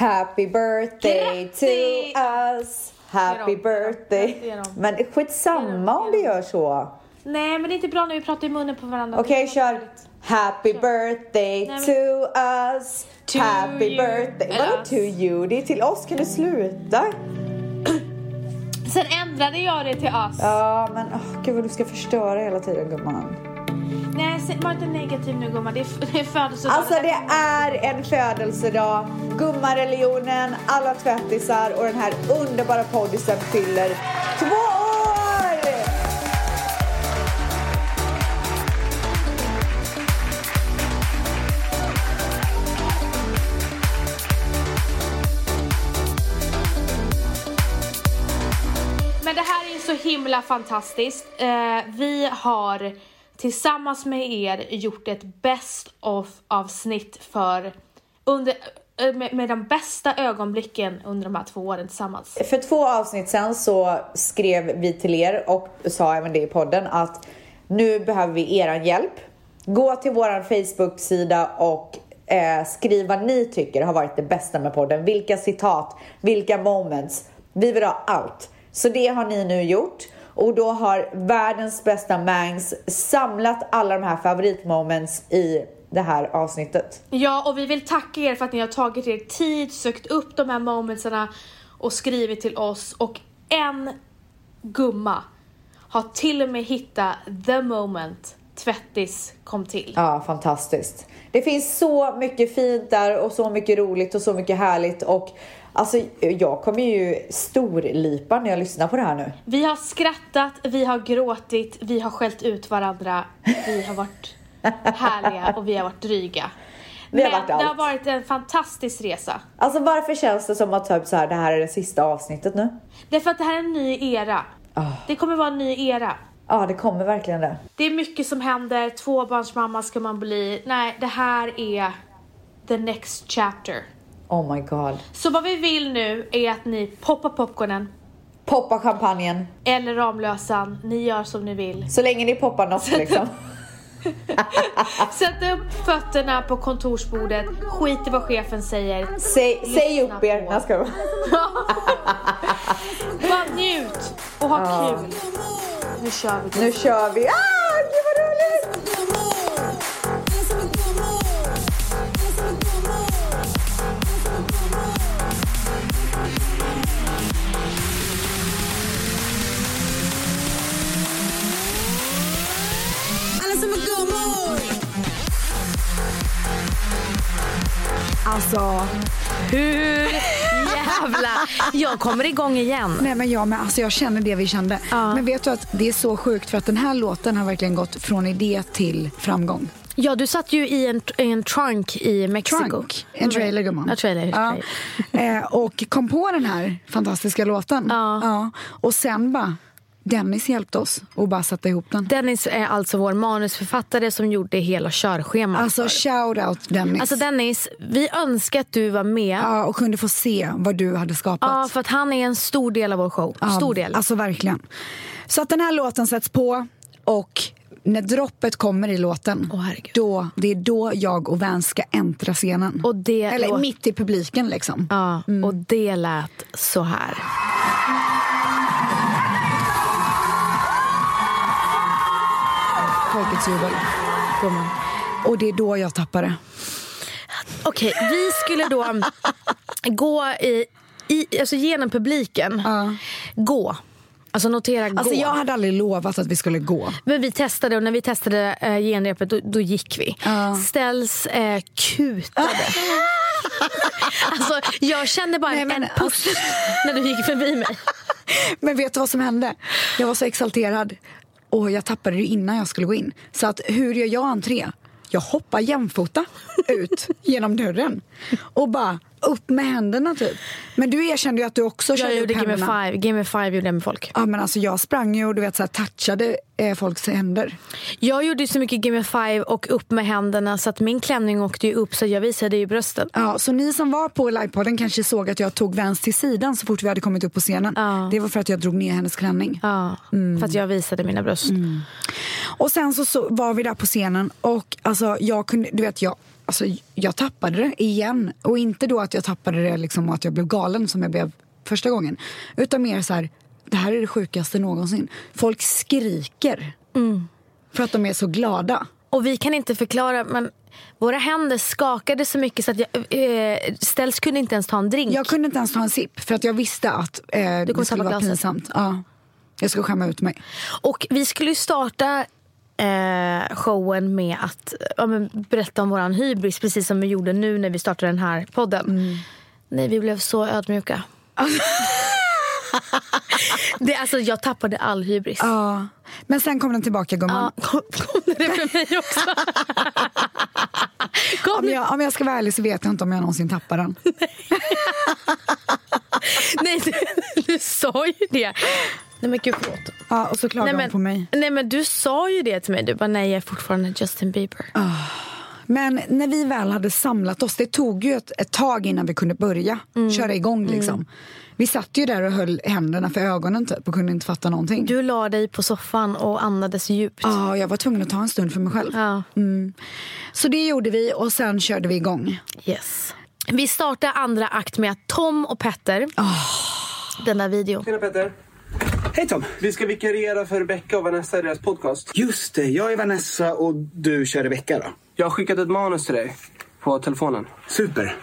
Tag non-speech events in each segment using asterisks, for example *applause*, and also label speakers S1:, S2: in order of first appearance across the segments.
S1: Happy birthday
S2: Grattis!
S1: to us. Happy
S2: dem,
S1: birthday. Men skitsamma om du gör så.
S2: Nej men det är inte bra när vi pratar i munnen på varandra.
S1: Okej,
S2: är
S1: kör. Happy birthday
S2: men-
S1: to us.
S2: To
S1: Happy
S2: you.
S1: birthday. Vadå to you? Det är till oss. Kan du sluta?
S2: Sen ändrade jag det till us.
S1: Ja, men oh, gud vad du ska förstöra hela tiden gumman.
S2: Nej, var inte negativ nu gumman. Det är, *laughs* det är födelsedagen.
S1: Alltså det är en födelsedag. Gummareligionen, alla tvättisar och den här underbara poddisen fyller två år!
S2: Men det här är ju så himla fantastiskt. Eh, vi har tillsammans med er gjort ett best of avsnitt för under, eh, med, med de bästa ögonblicken under de här två åren tillsammans.
S1: För två avsnitt sen så skrev vi till er och sa även det i podden att nu behöver vi eran hjälp. Gå till våran Facebook-sida och eh, skriv vad ni tycker har varit det bästa med podden. Vilka citat, vilka moments. Vi vill ha allt. Så det har ni nu gjort. Och då har världens bästa Mangs samlat alla de här favoritmoments i det här avsnittet.
S2: Ja, och vi vill tacka er för att ni har tagit er tid, sökt upp de här momentsarna och skrivit till oss. Och en gumma har till och med hittat the moment tvättis kom till.
S1: Ja, fantastiskt. Det finns så mycket fint där och så mycket roligt och så mycket härligt och alltså jag kommer ju storlipa när jag lyssnar på det här nu.
S2: Vi har skrattat, vi har gråtit, vi har skällt ut varandra, vi har varit härliga och vi har varit dryga.
S1: Vi har
S2: Men
S1: varit
S2: det har varit en fantastisk resa.
S1: Alltså varför känns det som att typ så här, det här är det sista avsnittet nu?
S2: Därför att det här är en ny era.
S1: Ah.
S2: Det kommer vara en ny era.
S1: Ja, det kommer verkligen det.
S2: Det är mycket som händer, tvåbarnsmamma ska man bli. Nej, det här är the next chapter.
S1: Oh my god.
S2: Så vad vi vill nu är att ni poppar popcornen
S1: Poppa champagnen.
S2: eller Ramlösan, ni gör som ni vill.
S1: Så länge ni poppar något liksom. *laughs*
S2: Sätt upp fötterna på kontorsbordet, skit i vad chefen säger.
S1: Säg, säg upp er.
S2: på.
S1: Jag skojar. *laughs*
S2: Bara njut och ha kul. Nu kör vi.
S1: Nu kör vi. Ah, gud vad roligt!
S3: Alltså,
S4: Hur jävla... Jag kommer igång igen.
S3: nej men jag med. Alltså jag känner det vi kände. Men vet du att det är så sjukt för att den här låten har verkligen gått från idé till framgång.
S4: Ja, du satt ju i en, en trunk i Mexiko.
S3: Trunk. En trailer gumman.
S4: Ja, trailer.
S3: Ja. Eh, och kom på den här fantastiska låten.
S4: Ja.
S3: Och sen bara, Dennis hjälpte oss och bara sätta ihop den.
S4: Dennis är alltså vår manusförfattare som gjorde hela körschemat.
S3: Alltså shout out Dennis.
S4: Alltså Dennis, vi önskar att du var med. Ja.
S3: ja, och kunde få se vad du hade skapat.
S4: för att han är en stor del av vår show.
S3: Ja,
S4: Stor del.
S3: Alltså verkligen. Så att den här låten sätts på och när droppet kommer i låten,
S4: herregud.
S3: då, det är då jag och Vans ska äntra scenen. Eller
S4: låt-
S3: mitt i publiken liksom.
S4: Ja, och det lät så här.
S3: Folkets jubel.
S4: Gumman.
S3: Och det är då jag tappar det.
S4: Okej, vi skulle då gå i, i, alltså genom publiken. Gå. Alltså notera
S3: Alltså
S4: gå.
S3: jag hade aldrig lovat att vi skulle gå.
S4: Men vi testade och när vi testade eh, genrepet då, då gick vi. Ställs eh, kutade. *laughs* alltså jag kände bara
S3: Nej,
S4: en,
S3: men
S4: en puss när du gick förbi mig.
S3: Men vet du vad som hände? Jag var så exalterad och jag tappade det innan jag skulle gå in. Så att hur gör jag entré? Jag hoppar jämfota ut genom dörren och bara upp med händerna typ. Men du erkände ju att du också
S4: Jag
S3: körde upp
S4: gjorde Game
S3: händerna.
S4: Five. Gjorde jag med folk.
S3: Ja men alltså jag sprang ju och du vet så här, touchade eh, folks händer.
S4: Jag gjorde ju så mycket Game Five och upp med händerna så att min klänning åkte ju upp så jag visade ju brösten.
S3: Ja, så ni som var på livepodden kanske såg att jag tog Vans till sidan så fort vi hade kommit upp på scenen.
S4: Ja.
S3: Det var för att jag drog ner hennes klänning.
S4: Ja, för att jag visade mina bröst.
S3: Och sen så, så var vi där på scenen och alltså jag kunde, du vet jag, alltså jag tappade det igen. Och inte då att jag tappade det liksom och att jag blev galen som jag blev första gången. Utan mer så här, det här är det sjukaste någonsin. Folk skriker. För att de är så glada.
S4: Och vi kan inte förklara, men våra händer skakade så mycket så att jag, eh, Ställs kunde inte ens ta en drink.
S3: Jag kunde inte ens ta en sipp för att jag visste att eh, det skulle vara
S4: glaset.
S3: pinsamt. Ja. Jag skulle skämma ut mig.
S4: Och vi skulle ju starta eh, showen med att ja, berätta om våran hybris, precis som vi gjorde nu när vi startade den här podden. Nej, vi blev så ödmjuka. *laughs* det, alltså, jag tappade all hybris.
S3: Ja. Men sen kom den tillbaka gumman.
S4: Ja, kom, kom det för mig också? *laughs*
S3: Om, jag, om jag ska vara ärlig så vet jag inte om jag någonsin tappar den. *laughs*
S4: Nej, du, du sa ju det. Nej men gud förlåt.
S3: Ja, och så klagar
S4: Nej
S3: hon
S4: men,
S3: på mig.
S4: nej men du sa ju det till mig. Du bara nej jag är fortfarande Justin Bieber.
S3: Men när vi väl hade samlat oss, det tog ju ett, ett tag innan vi kunde börja
S4: Mm.
S3: köra igång. Liksom. Vi satt ju där och höll händerna för ögonen typ, och kunde inte fatta någonting.
S4: Du la dig på soffan och andades djupt.
S3: Ja, jag var tvungen att ta en stund för mig själv.
S4: Ja.
S3: Så det gjorde vi och sen körde vi igång.
S4: Yes. Vi startar andra akt med att Tom och Petter, den där videon.
S5: Tjena Petter.
S6: Hej Tom!
S5: Vi ska vikariera för Rebecca och Vanessa i deras podcast.
S6: Just det, jag är Vanessa och du kör Rebecca då.
S5: Jag har skickat ett manus till dig på telefonen.
S6: Super.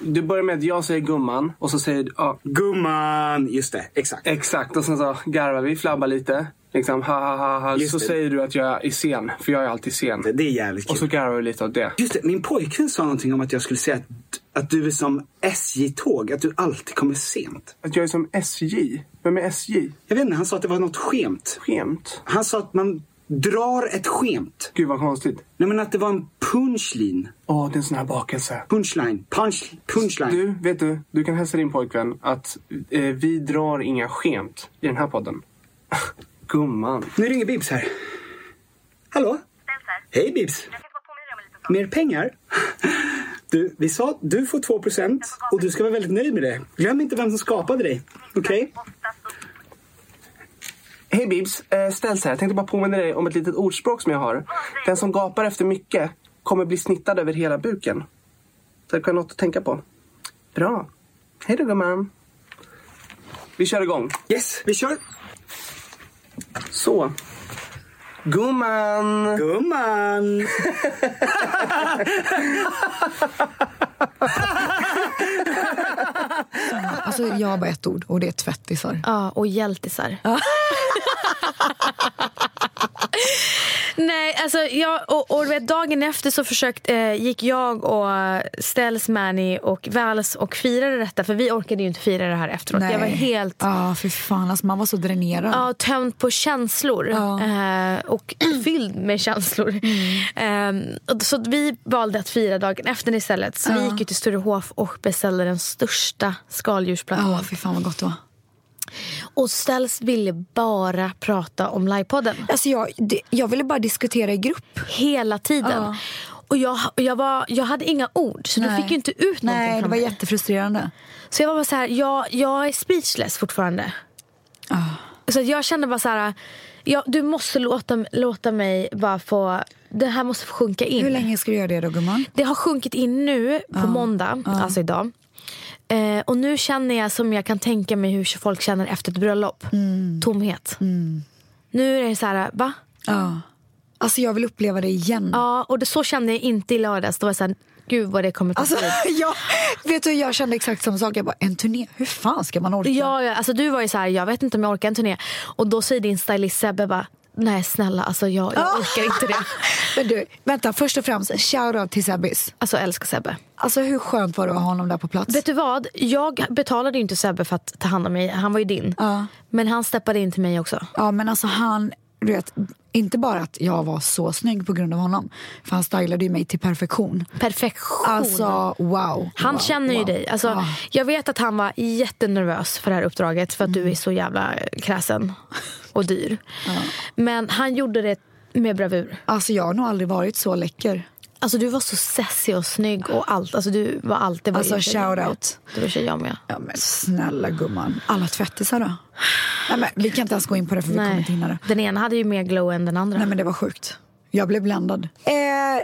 S5: Du börjar med att jag säger gumman och så säger du ja,
S6: Gumman! Just det, exakt.
S5: exakt och sen så garvar vi, flabbar lite. Liksom ha ha ha ha.
S6: Just
S5: Så
S6: det.
S5: säger du att jag är sen, för jag är alltid sen.
S6: Det är jävligt
S5: Och så garvar vi lite åt det.
S6: Just det, min pojkvän sa någonting om att jag skulle säga att, att du är som SJ-tåg, att du alltid kommer sent.
S5: Att jag är som SJ. Vem är SJ?
S6: Jag vet inte, han sa att det var något skämt.
S5: Skämt?
S6: Han sa att man drar ett skämt.
S5: Gud vad konstigt.
S6: Nej men att det var en punchline.
S5: Åh, det är en sån här bakelse.
S6: Punchline. Punch, punchline.
S5: Du, vet du, du kan hälsa din pojkvän att eh, vi drar inga skämt i den här podden. *laughs* Gumman.
S6: Nu ringer Bibs här. Hallå? Hej Bibs. Mer pengar? *laughs* Du, vi sa att du får 2% och du ska vara väldigt nöjd med det. Glöm inte vem som skapade dig. Okej?
S5: Hej Bibs, eh, ställs här. Jag tänkte bara påminna dig om ett litet ordspråk som jag har. Den som gapar efter mycket kommer bli snittad över hela buken. Så det kan något att tänka på. Bra. Hej då gumman. Vi kör igång.
S6: Yes, vi kör.
S5: Så. Gumman!
S6: Gumman!
S3: Alltså, jag har bara ett ord och det är tvättisar.
S4: Ja, och hjältisar. *laughs* *laughs* Nej, alltså jag, och, och vet, dagen efter så försökte, eh, gick jag och Ställs, Manny och Vals och firade detta. För vi orkade ju inte fira det här efteråt. Jag var helt
S3: Ja, för fan. Alltså, man var så dränerad.
S4: ja, tömd på känslor.
S3: Ja.
S4: Eh, och *clears throat* fylld med känslor. Eh, och så vi valde att fira dagen efter istället. Så vi gick ju till Sturehof och beställde den största skaldjursplatån.
S3: Ja, fy fan vad gott det var.
S4: Och Ställs ville bara prata om livepodden.
S3: Alltså, jag, jag ville bara diskutera i grupp.
S4: Hela tiden.
S3: Ja.
S4: Och jag, jag, var, jag hade inga ord, så du
S3: Nej.
S4: fick ju inte ut någonting
S3: Nej, det var
S4: mig.
S3: jättefrustrerande.
S4: Så jag var bara så här, jag, jag är speechless fortfarande. Så att jag kände bara så här, jag, du måste låta, låta mig bara få, det här måste få sjunka in.
S3: Hur länge ska du göra det då, gumman?
S4: Det har sjunkit in nu på måndag, alltså idag. Eh, och nu känner jag som jag kan tänka mig hur folk känner efter ett bröllop.
S3: Mm.
S4: Tomhet. Nu är det så här, va?
S3: Ja. Alltså, jag vill uppleva det igen.
S4: Ja, och det, så kände jag inte i lördags. Då var jag så här, gud vad det kommer ta
S3: Alltså, *laughs* jag, vet du, jag kände exakt samma sak. Jag bara, en turné, hur fan ska man orka?
S4: Ja, ja, alltså du var ju så här, jag vet inte om jag orkar en turné. Och då säger din stylist Sebbe bara, nej snälla, alltså jag, jag orkar inte det. *laughs*
S3: Men du, vänta, först och främst, shoutout till Sebbis.
S4: Alltså jag älskar Sebbe.
S3: Alltså hur skönt var det att ha honom där på plats?
S4: Vet du vad? Jag betalade ju inte Sebbe för att ta hand om mig. Han var ju din.
S3: Ja.
S4: Men han steppade in till mig också.
S3: Ja, men alltså han, du vet, inte bara att jag var så snygg på grund av honom, för han stylade ju mig till perfektion.
S4: Perfektion.
S3: Alltså wow.
S4: han
S3: wow,
S4: känner ju
S3: wow.
S4: dig. Alltså,
S3: Ja.
S4: Jag vet att han var jättenervös för det här uppdraget för att du är så jävla kräsen och dyr. Men han gjorde det med bravur.
S3: Alltså jag har nog aldrig varit så läcker.
S4: Alltså du var så sessig och snygg och allt. Alltså du var allt. Det var
S3: Alltså,
S4: ju tjejer
S3: shout
S4: med.
S3: out.
S4: Det var tjejer med.
S3: Ja men snälla gumman. Alla tvättisar då? Nej, men, vi kan inte ens gå in på det för vi kommer inte hinna det.
S4: Den ena hade ju mer glow än den andra.
S3: Nej men det var sjukt. Jag blev bländad. Eh,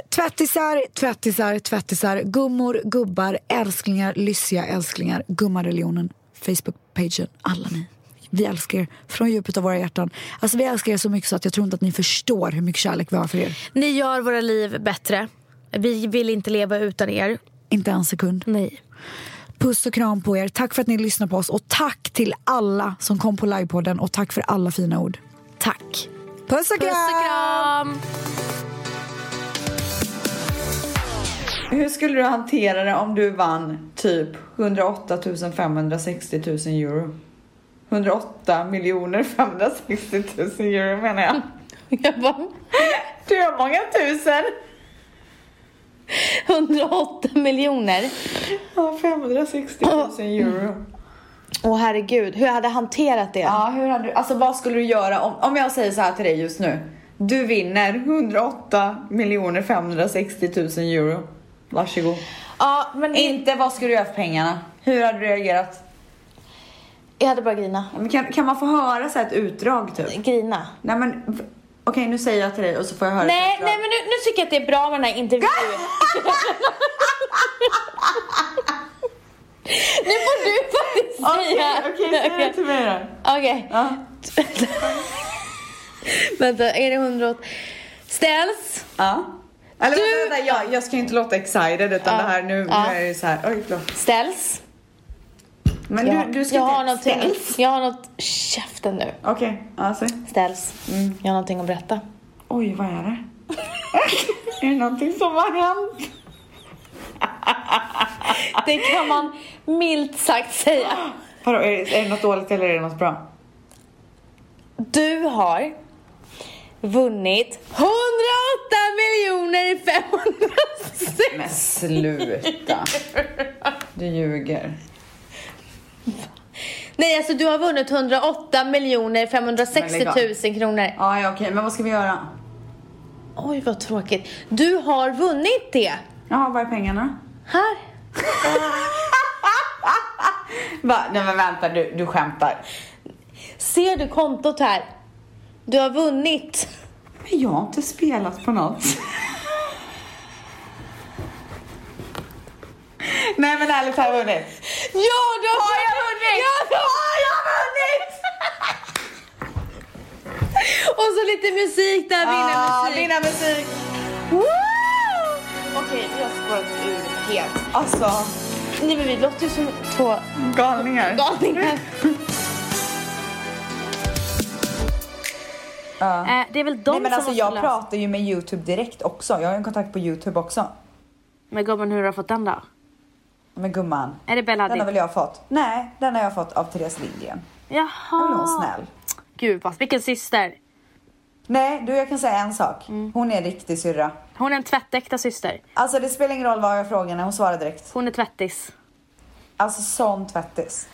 S3: tvättisar, tvättisar, tvättisar, gummor, gubbar, älsklingar, lyssiga älsklingar, gummareligionen, Facebook-pagen, alla ni. Vi älskar er från djupet av våra hjärtan. Alltså vi älskar er så mycket så att jag tror inte att ni förstår hur mycket kärlek vi har för er.
S4: Ni gör våra liv bättre. Vi vill inte leva utan er.
S3: Inte en sekund.
S4: Nej.
S3: Puss och kram på er. Tack för att ni lyssnar på oss och tack till alla som kom på livepodden och tack för alla fina ord.
S4: Tack.
S3: Puss och kram!
S4: Puss och kram!
S1: Hur skulle du hantera det om du vann typ 108 560 000 euro? 108 miljoner 560 000 euro menar jag.
S4: Jag bara,
S1: Du har många tusen.
S4: 108 miljoner.
S1: Ja, 560 000 euro.
S4: Åh herregud, hur hade jag hanterat det?
S1: Ja, hur hade du, alltså vad skulle du göra om, om jag säger så här till dig just nu? Du vinner 108 miljoner 560 000 euro. Varsågod.
S4: Ja, men
S1: Inte vad skulle du göra för pengarna? Hur hade du reagerat?
S4: jag hade bara grina.
S1: Men kan, kan man få höra så ett utdrag typ?
S4: Grina.
S1: Nej men, okej nu säger jag till dig och så får jag höra
S4: Nej, nej men nu, nu tycker jag att det är bra med den här intervjun. *laughs* nu får du faktiskt
S1: Okej,
S4: säga.
S1: okej, säg det till mig då.
S4: Okej.
S1: Ja. *laughs*
S4: Vänta, är det 108? Ställs.
S1: Ja. Eller
S4: Du-
S1: vänta, vänta, jag, jag ska ju inte låta excited utan
S4: Ja.
S1: det här nu,
S4: Ja.
S1: nu är det så här. Oj, förlåt.
S4: Ställs.
S1: Men
S4: jag,
S1: du, du ska
S4: jag har
S1: inte
S4: någonting.
S1: ställs.
S4: Jag har något... Käften nu.
S1: Okej, ja säg.
S4: Ställs. Jag har någonting att berätta.
S1: Oj, vad är det? *laughs* är det någonting som har hänt? *laughs*
S4: Det kan man milt sagt säga.
S1: Vadå, är, det- är det något dåligt eller är det något bra?
S4: Du har vunnit 108 miljoner 506
S1: Men sluta. Du ljuger.
S4: Nej, alltså du har vunnit 108 miljoner 560
S1: Men lägg av.
S4: 000 kronor.
S1: Ja, ja okej, men vad ska vi göra?
S4: Oj, vad tråkigt. Du har vunnit det.
S1: Jaha, var är pengarna?
S4: Här. *laughs*
S1: Va? Nej men vänta, du, du skämtar.
S4: Ser du kontot här? Du har vunnit.
S1: Men jag har inte spelat på något. Nej men ärligt har jag vunnit.
S4: Ja, du har,
S1: jag vunnit?
S4: Ja, du
S1: Har jag vunnit?
S4: Och så lite musik där,
S1: Ah,
S4: vinnarmusik.
S1: Vinna musik.
S4: Okej, vi har spårat ur helt.
S1: Alltså,
S4: Nej, men vi låter ju som två
S1: galningar.
S4: galningar.
S1: Ja.
S4: Eh, det är väl de
S1: Nej men
S4: som
S1: alltså jag pratar ju med Youtube direkt också. Jag har en kontakt på Youtube också.
S4: Men gumman, hur har du fått den då?
S1: Men gumman.
S4: Är det Bella
S1: Den har väl jag fått? Nej, den har jag fått av Therese Lindgren.
S4: Jaha.
S1: Jag vill hon snäll.
S4: Gud, vad, vilken syster.
S1: Nej, du jag kan säga en sak. Hon är en riktig syrra.
S4: Hon är en tvättäkta syster.
S1: Alltså det spelar ingen roll vad jag frågar henne, hon svarar direkt.
S4: Hon är tvättis.
S1: Alltså sån tvättis.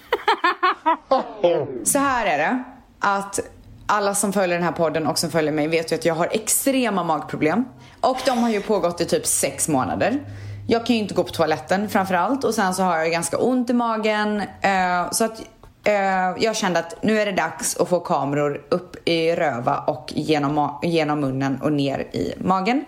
S1: *laughs* Så här är det. Att alla som följer den här podden och som följer mig vet ju att jag har extrema magproblem. Och de har ju pågått i typ sex månader. Jag kan ju inte gå på toaletten framförallt och sen så har jag ganska ont i magen. Eh, så att eh, jag kände att nu är det dags att få kameror upp i röva och genom, genom munnen och ner i magen.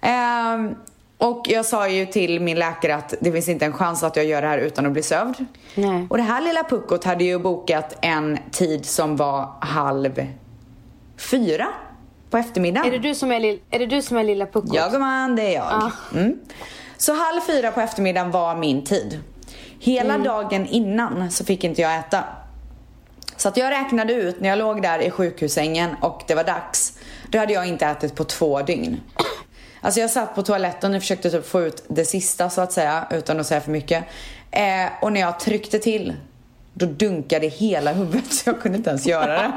S1: Ehm, och jag sa ju till min läkare att det finns inte en chans att jag gör det här utan att bli sövd.
S4: Nej.
S1: Och det här lilla puckot hade ju bokat en tid som var halv fyra på eftermiddagen.
S4: Är det du som är, lill- är, det du som är lilla puckot?
S1: Ja gumman, det är jag. Mm. Så halv fyra på eftermiddagen var min tid. Hela dagen innan så fick inte jag äta. Så att jag räknade ut när jag låg där i sjukhussängen och det var dags. Då hade jag inte ätit på två dygn. Alltså jag satt på toaletten och försökte typ få ut det sista så att säga utan att säga för mycket. Eh, och när jag tryckte till då dunkade hela huvudet så jag kunde inte ens göra det.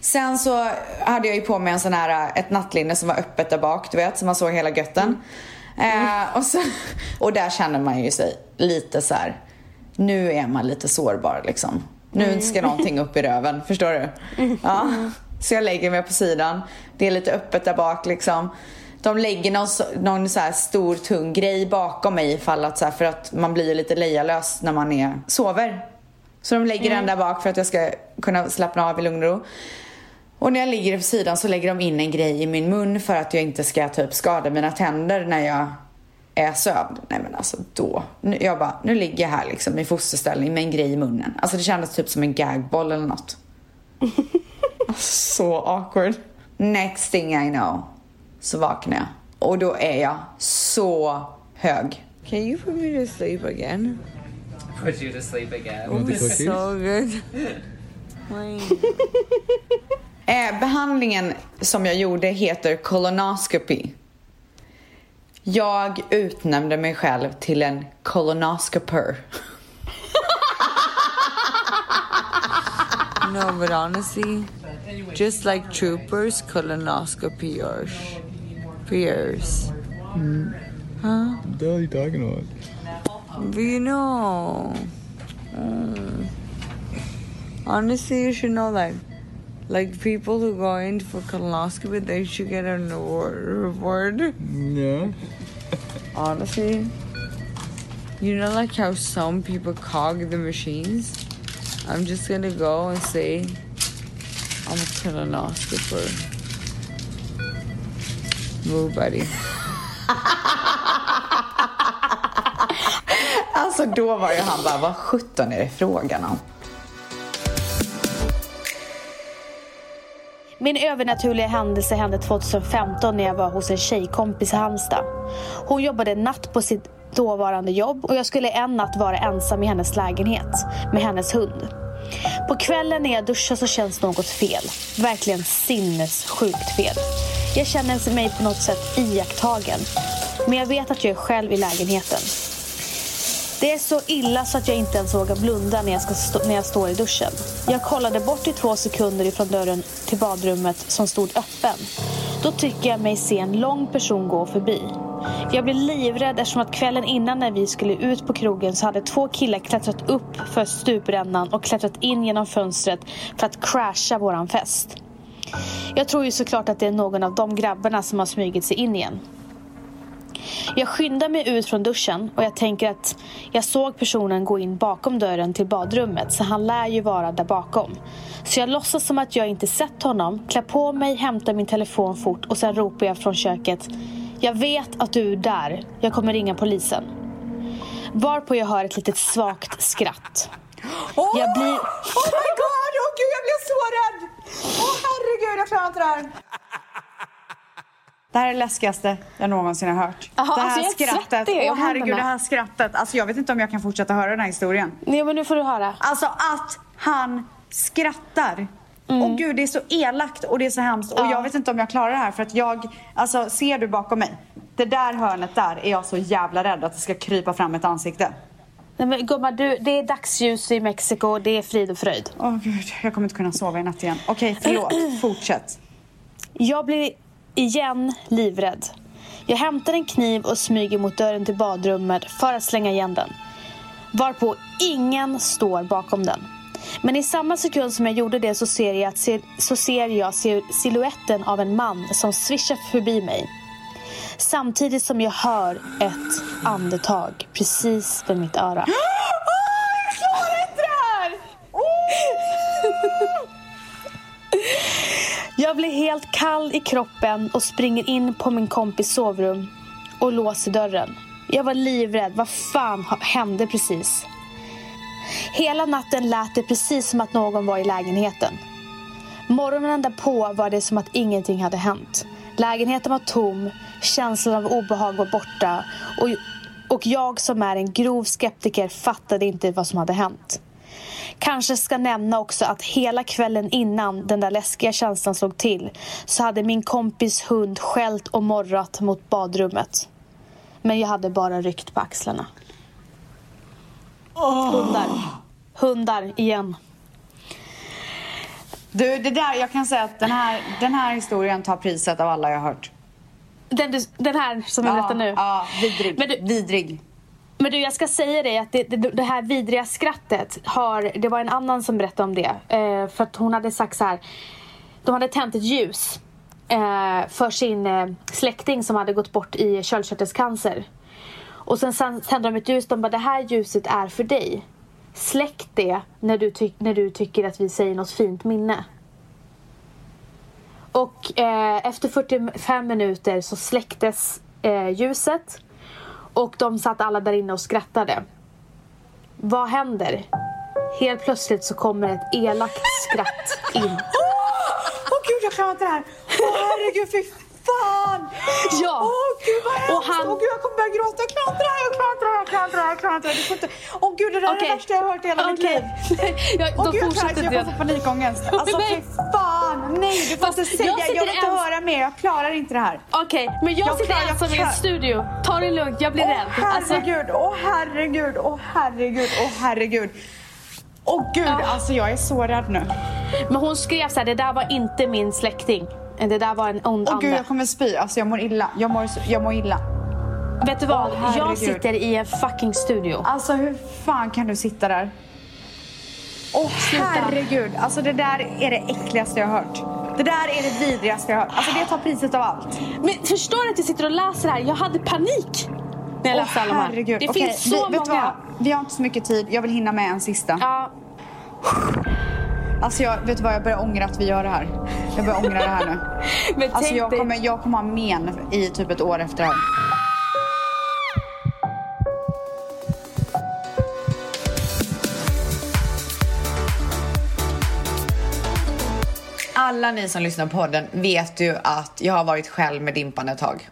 S1: Sen så hade jag ju på mig en sån här, ett nattlinne som var öppet där bak, du vet, så man såg hela götten. Eh, och, så, och där känner man ju sig lite så här. nu är man lite sårbar liksom. Nu ska någonting upp i röven, förstår du? Ja. Så jag lägger mig på sidan, det är lite öppet där bak liksom. De lägger någon, någon så här stor tung grej bakom mig ifall att så här, för att man blir lite lejalös när man är, sover. Så de lägger den där bak för att jag ska kunna slappna av i lugn och ro. Och när jag ligger på sidan så lägger de in en grej i min mun för att jag inte ska typ skada mina tänder när jag är sövd. Nej men alltså då. Nu, jag bara, nu ligger jag här liksom i fosterställning med en grej i munnen. Alltså det kändes typ som en gagboll eller något. *laughs* så awkward. Next thing I know så vaknar jag. Och då är jag så hög.
S7: Can you put me to sleep again?
S8: Put you to sleep again.
S7: So good. *laughs*
S1: Eh, behandlingen som jag gjorde heter colonoscopy. Jag utnämnde mig själv till en colonoscoper.
S7: No, but honestly, just like troopers, colonoscopy yours. Peers. Huh?
S9: What the hell are you talking about?
S7: But you know. mm. Honestly, you should know that. Like people who go in for colonoscopy, they should get an award. Reward.
S9: Yeah.
S7: Honestly, you know, like how some people cog the machines. I'm just gonna go and say I'm a colonoscoper. Move, buddy. *laughs*
S1: Alltså då var ju han bara, vad sjutton är det frågan om?
S4: Min övernaturliga händelse hände 2015 när jag var hos en tjejkompis i Halmstad. Hon jobbade natt på sitt dåvarande jobb och jag skulle en natt vara ensam i hennes lägenhet med hennes hund. På kvällen när jag duschar så känns något fel. Verkligen sinnessjukt fel. Jag känner mig på något sätt iakttagen. Men jag vet att jag är själv i lägenheten. Det är så illa så att jag inte ens vågar blunda när jag, ska stå, när jag står i duschen. Jag kollade bort i två sekunder ifrån dörren till badrummet som stod öppen. Då tycker jag mig se en lång person gå förbi. Jag blev livrädd eftersom att kvällen innan när vi skulle ut på krogen så hade två killar klättrat upp för stuprännan och klättrat in genom fönstret för att crasha våran fest. Jag tror ju såklart att det är någon av de grabbarna som har smugit sig in igen. Jag skyndar mig ut från duschen och jag tänker att jag såg personen gå in bakom dörren till badrummet så han lär ju vara där bakom. Så jag låtsas som att jag inte sett honom, klär på mig, hämtar min telefon fort och sen ropar jag från köket. Jag vet att du är där. Jag kommer ringa polisen. Varpå jag hör ett litet svagt skratt. Jag blir...
S1: Oh my god! Åh gud, jag blir så Åh herregud, jag klarar inte det här. Det här är det läskigaste jag någonsin har hört.
S4: Jaha,
S1: det här
S4: alltså
S1: skrattet. Åh herregud,
S4: händerna.
S1: det här skrattet. Alltså jag vet inte om jag kan fortsätta höra den här historien.
S4: Nej, men nu får du höra.
S1: Alltså att han skrattar. Åh gud, det är så elakt och det är så hemskt. Och
S4: Mm. Ja.
S1: jag vet inte om jag klarar det här för att jag, alltså ser du bakom mig? Det där hörnet där är jag så jävla rädd att det ska krypa fram ett ansikte.
S4: Nej, men gumman, du, det är dagsljus i Mexiko. Det är frid och fröjd.
S1: Åh gud, jag kommer inte kunna sova i natt igen. Okej, förlåt. *clears throat* Fortsätt.
S4: Jag blir igen livrädd. Jag hämtar en kniv och smyger mot dörren till badrummet för att slänga igen den. Varpå ingen står bakom den. Men i samma sekund som jag gjorde det så ser jag, så ser jag siluetten av en man som svischar förbi mig. Samtidigt som jag hör ett andetag precis vid mitt öra. *gasps*
S1: Jag
S4: blir helt kall i kroppen och springer in på min kompis sovrum och låser dörren. Jag var livrädd. Vad fan hände precis? Hela natten lät det precis som att någon var i lägenheten. Morgonen därpå var det som att ingenting hade hänt. Lägenheten var tom, känslan av obehag var borta och, och jag som är en grov skeptiker fattade inte vad som hade hänt. Kanske ska nämna också att hela kvällen innan den där läskiga känslan slog till så hade min kompis hund skällt och morrat mot badrummet. Men jag hade bara ryckt på axlarna. Hundar. Hundar igen.
S1: Du, det där, jag kan säga att den här, den här historien tar priset av alla jag har hört.
S4: Den, du- den här som jag berättar nu.
S1: Ja, vidrig.
S4: Men du-
S1: vidrig.
S4: Men du, jag ska säga dig att det, det, det här vidriga skrattet har, det var en annan som berättade om det. Eh, för att hon hade sagt så här, de hade tänt ett ljus eh, för sin eh, släkting som hade gått bort i köldkörtelcancer. Och sen sen tände de ett ljus. De bara, det här ljuset är för dig. Släck det när du, ty- när du tycker att vi säger något fint minne. Och eh, efter 45 minuter så släcktes eh, ljuset. Och de satt alla där inne och skrattade. Vad händer? Helt plötsligt så kommer ett elakt skratt in.
S1: Åh gud, jag klarar inte det här. Åh herregud, fy fan!
S4: Ja.
S1: Åh gud vad hemskt!
S4: Och han-
S1: Åh gud, jag kommer börja gråta. Jag här, jag här, jag klarar inte det här, jag här. Du får inte... Åh gud, det där är
S4: Okej.
S1: det värsta jag har hört i hela mitt
S4: Okej.
S1: liv. *laughs*
S4: Ja,
S1: Åh
S4: då
S1: gud, jag jag
S4: det.
S1: får panikångest. *laughs* Alltså fy fan! Nej, du får
S4: Fast
S1: inte
S4: jag
S1: säga.
S4: sitter
S1: Jag vill inte
S4: ens-
S1: höra mer. Jag klarar inte det här.
S4: Okej, men jag,
S1: Jag
S4: sitter
S1: jag
S4: ensam i en studio. Ta det lugnt, jag blir
S1: Åh
S4: rädd. Alltså,
S1: herregud, åh herregud, åh herregud, åh herregud. Åh gud, alltså jag är så rädd nu.
S4: men hon skrev så här, det där var inte min släkting. Det där var en ond
S1: Åh gud,
S4: ande.
S1: jag kommer spy. Alltså jag mår illa. Jag mår, jag mår illa.
S4: Vet du vad?
S1: Åh,
S4: jag sitter i en fucking studio.
S1: Alltså hur fan kan du sitta där? Åh herregud, alltså det där är det äckligaste jag har hört. Det där är det vidrigaste jag har hört. Alltså det tar priset av allt.
S4: Men förstår du att jag sitter och läser här? Jag hade panik när jag läste alla de här.
S1: herregud.
S4: Det
S1: Okej,
S4: finns så
S1: vi,
S4: många.
S1: Vi har inte så mycket tid. Jag vill hinna med en sista.
S4: Ja,
S1: Alltså jag, vet du vad? Jag börjar ångra att vi gör det här. Jag börjar ångra det här nu. *laughs*
S4: men
S1: Alltså jag
S4: dig-
S1: kommer, jag kommer ha men i typ ett år efter det här. Alla ni som lyssnar på podden vet ju att jag har varit själv med Dimpan ett tag.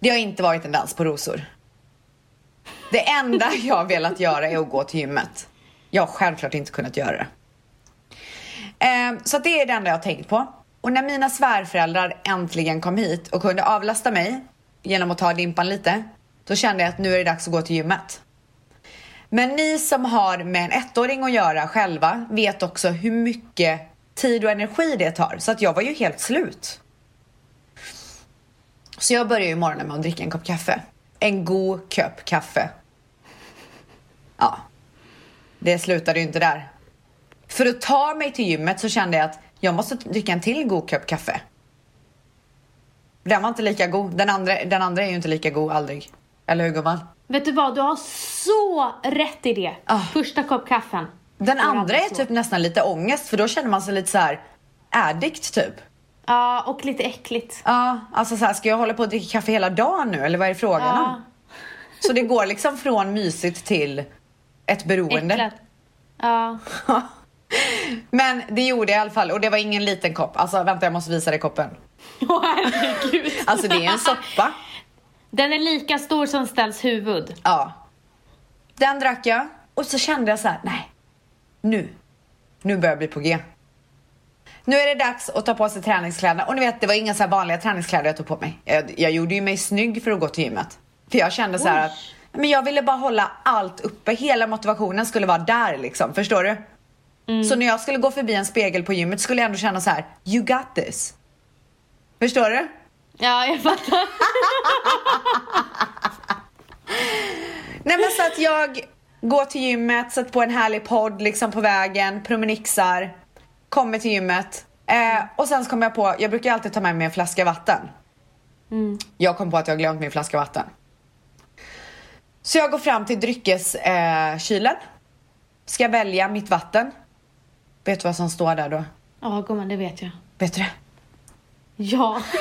S1: Det har inte varit en dans på rosor. Det enda jag har velat göra är att gå till gymmet. Jag har självklart inte kunnat göra det. Eh, så det är det enda jag har tänkt på. Och när mina svärföräldrar äntligen kom hit och kunde avlasta mig genom att ta Dimpan lite, då kände jag att nu är det dags att gå till gymmet. Men ni som har med en ettåring att göra själva vet också hur mycket tid och energi det tar. Så att jag var ju helt slut. Så jag började ju morgonen med att dricka en kopp kaffe. En god kopp kaffe. Ja. Det slutade ju inte där. För att ta mig till gymmet så kände jag att jag måste dricka en till god kopp kaffe. Den var inte lika god. Den andra, den andra är ju inte lika god aldrig. Eller hur gumman?
S2: Vet du vad, du har så rätt i det.
S1: Ah.
S2: Första kopp kaffen.
S1: Den andra är typ nästan lite ångest för då känner man sig lite så här addict typ.
S2: Ja, och lite äckligt.
S1: Ja, alltså så här, ska jag hålla på och dricka kaffe hela dagen nu eller vad är frågan
S2: Ja.
S1: om? Så det går liksom från mysigt till ett beroende.
S2: Äcklat. Ja. *laughs*
S1: Men det gjorde jag i alla fall och det var ingen liten kopp. Alltså vänta jag måste visa dig koppen. *laughs*
S2: Åh herregud. *laughs*
S1: Alltså det är en soppa.
S2: Den är lika stor som Stells huvud.
S1: Ja. Den drack jag och så kände jag så här, nej. Nu. Nu börjar jag bli på G. Nu är det dags att ta på sig träningskläderna. Och ni vet, det var inga så här vanliga träningskläder jag tog på mig. Jag, jag gjorde ju mig snygg för att gå till gymmet. För jag kände så här att men jag ville bara hålla allt uppe. Hela motivationen skulle vara där liksom. Förstår du? Så när jag skulle gå förbi en spegel på gymmet skulle jag ändå känna så här, you got this. Förstår du?
S2: Ja, jag fattar.
S1: Nej men så att jag går till gymmet, sätter på en härlig podd liksom på vägen, promenixar, kommer till gymmet. Eh, och sen så kommer jag på, jag brukar alltid ta med mig en flaska vatten. Jag kom på att jag glömt min flaska vatten. Så jag går fram till dryckeskylen. Eh. Ska välja mitt vatten. Vet du vad som står där då?
S2: Ja, gumman, det vet jag.
S1: Vet du det?
S2: Ja. *laughs*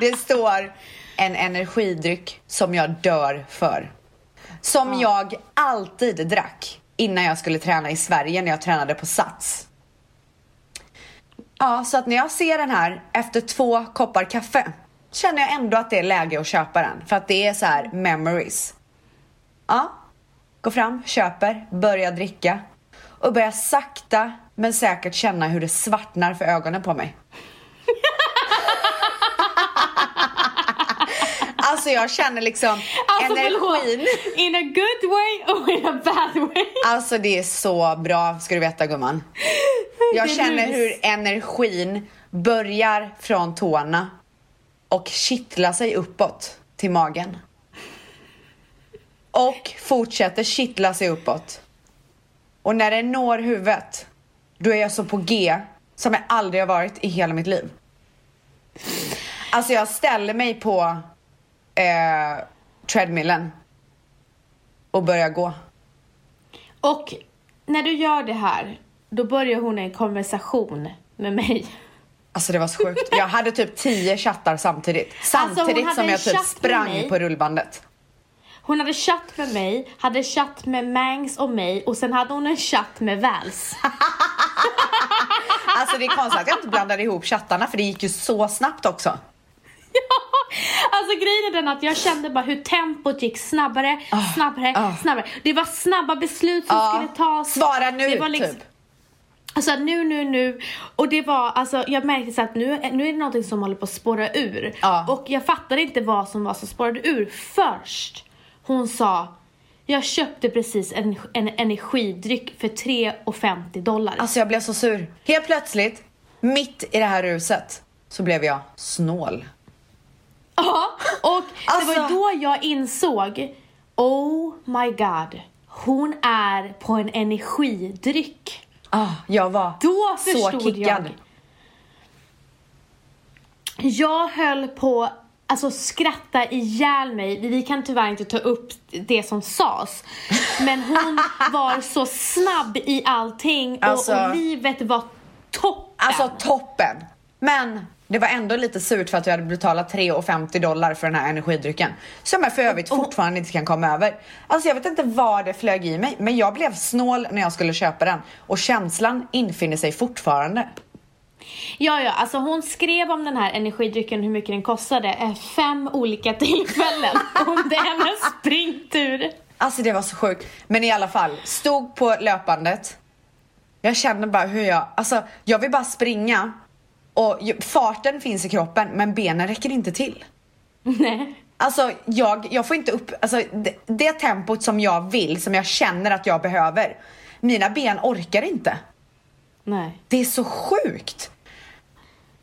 S1: Det står en energidryck som jag dör för. Som jag alltid drack innan jag skulle träna i Sverige när jag tränade på Sats. Ja, så att när jag ser den här efter två koppar kaffe känner jag ändå att det är läge att köpa den. För att det är så här memories. Ja, går fram, köper, börjar dricka och börjar sakta men säkert känna hur det svartnar för ögonen på mig. *laughs* Alltså jag känner liksom
S2: Alltså
S1: energin.
S2: förlåt. In a good way och in a bad way.
S1: Alltså det är så bra ska du veta gumman. Jag känner hur energin börjar från tårna och kittlar sig uppåt till magen. Och fortsätter kittla sig uppåt. Och när det når huvudet, då är jag så på G som jag aldrig har varit i hela mitt liv. Alltså jag ställer mig på eh, treadmillen och börjar gå.
S4: Och när du gör det här, då börjar hon en konversation med mig.
S1: Alltså det var så sjukt. Jag hade typ tio chattar samtidigt.
S4: Alltså,
S1: Samtidigt
S4: hade
S1: som jag typ sprang på rullbandet.
S4: Hon hade chatt med mig, hade chatt med Mangs och mig och sen hade hon en chatt med Vals. *laughs*
S1: Alltså det är konstigt att jag inte blandade ihop chattarna för det gick ju så snabbt också. *laughs*
S4: Alltså grejen är den att jag kände bara hur tempot gick snabbare, snabbare, snabbare. Det var snabba beslut som
S1: Ja.
S4: skulle tas.
S1: Svara nu
S4: liksom,
S1: typ.
S4: Alltså nu, nu, nu. Och det var, alltså jag märkte så att nu, nu är det någonting som håller på att spåra ur.
S1: Ja.
S4: Och jag fattade inte vad som var som spårade ur först. Hon sa, jag köpte precis en, en energidryck för 3,50 dollar.
S1: Alltså jag blev så sur. Helt plötsligt, mitt i det här ruset, så blev jag snål.
S4: Ja, och det var
S1: Alltså-
S4: då jag insåg, oh my god, hon är på en energidryck.
S1: Ah, jag var
S4: Då
S1: så kickad.
S4: jag. Jag höll på alltså skratta ihjäl mig. Vi kan tyvärr inte ta upp det som sades. Men hon *laughs* var så snabb i allting och,
S1: Alltså-
S4: och livet var toppen.
S1: Alltså toppen! Men det var ändå lite surt för att jag hade betalat 3,50 dollar för den här energidrycken. Som jag för övrigt fortfarande inte kan komma över. Alltså jag vet inte vad det flög i mig, men jag blev snål när jag skulle köpa den. Och känslan infinner sig fortfarande.
S4: Ja, ja, alltså hon skrev om den här energidrycken, hur mycket den kostade, eh, fem olika *laughs* tillfällen. Om det är hennes springtur.
S1: Alltså det var så sjukt. Men i alla fall, stod på löpandet. Jag känner bara hur jag, alltså jag vill bara springa. Och farten finns i kroppen men benen räcker inte till.
S4: Nej.
S1: Alltså jag, jag får inte upp, alltså det, det tempot som jag vill, som jag känner att jag behöver. Mina ben orkar inte.
S4: Nej.
S1: Det är så sjukt.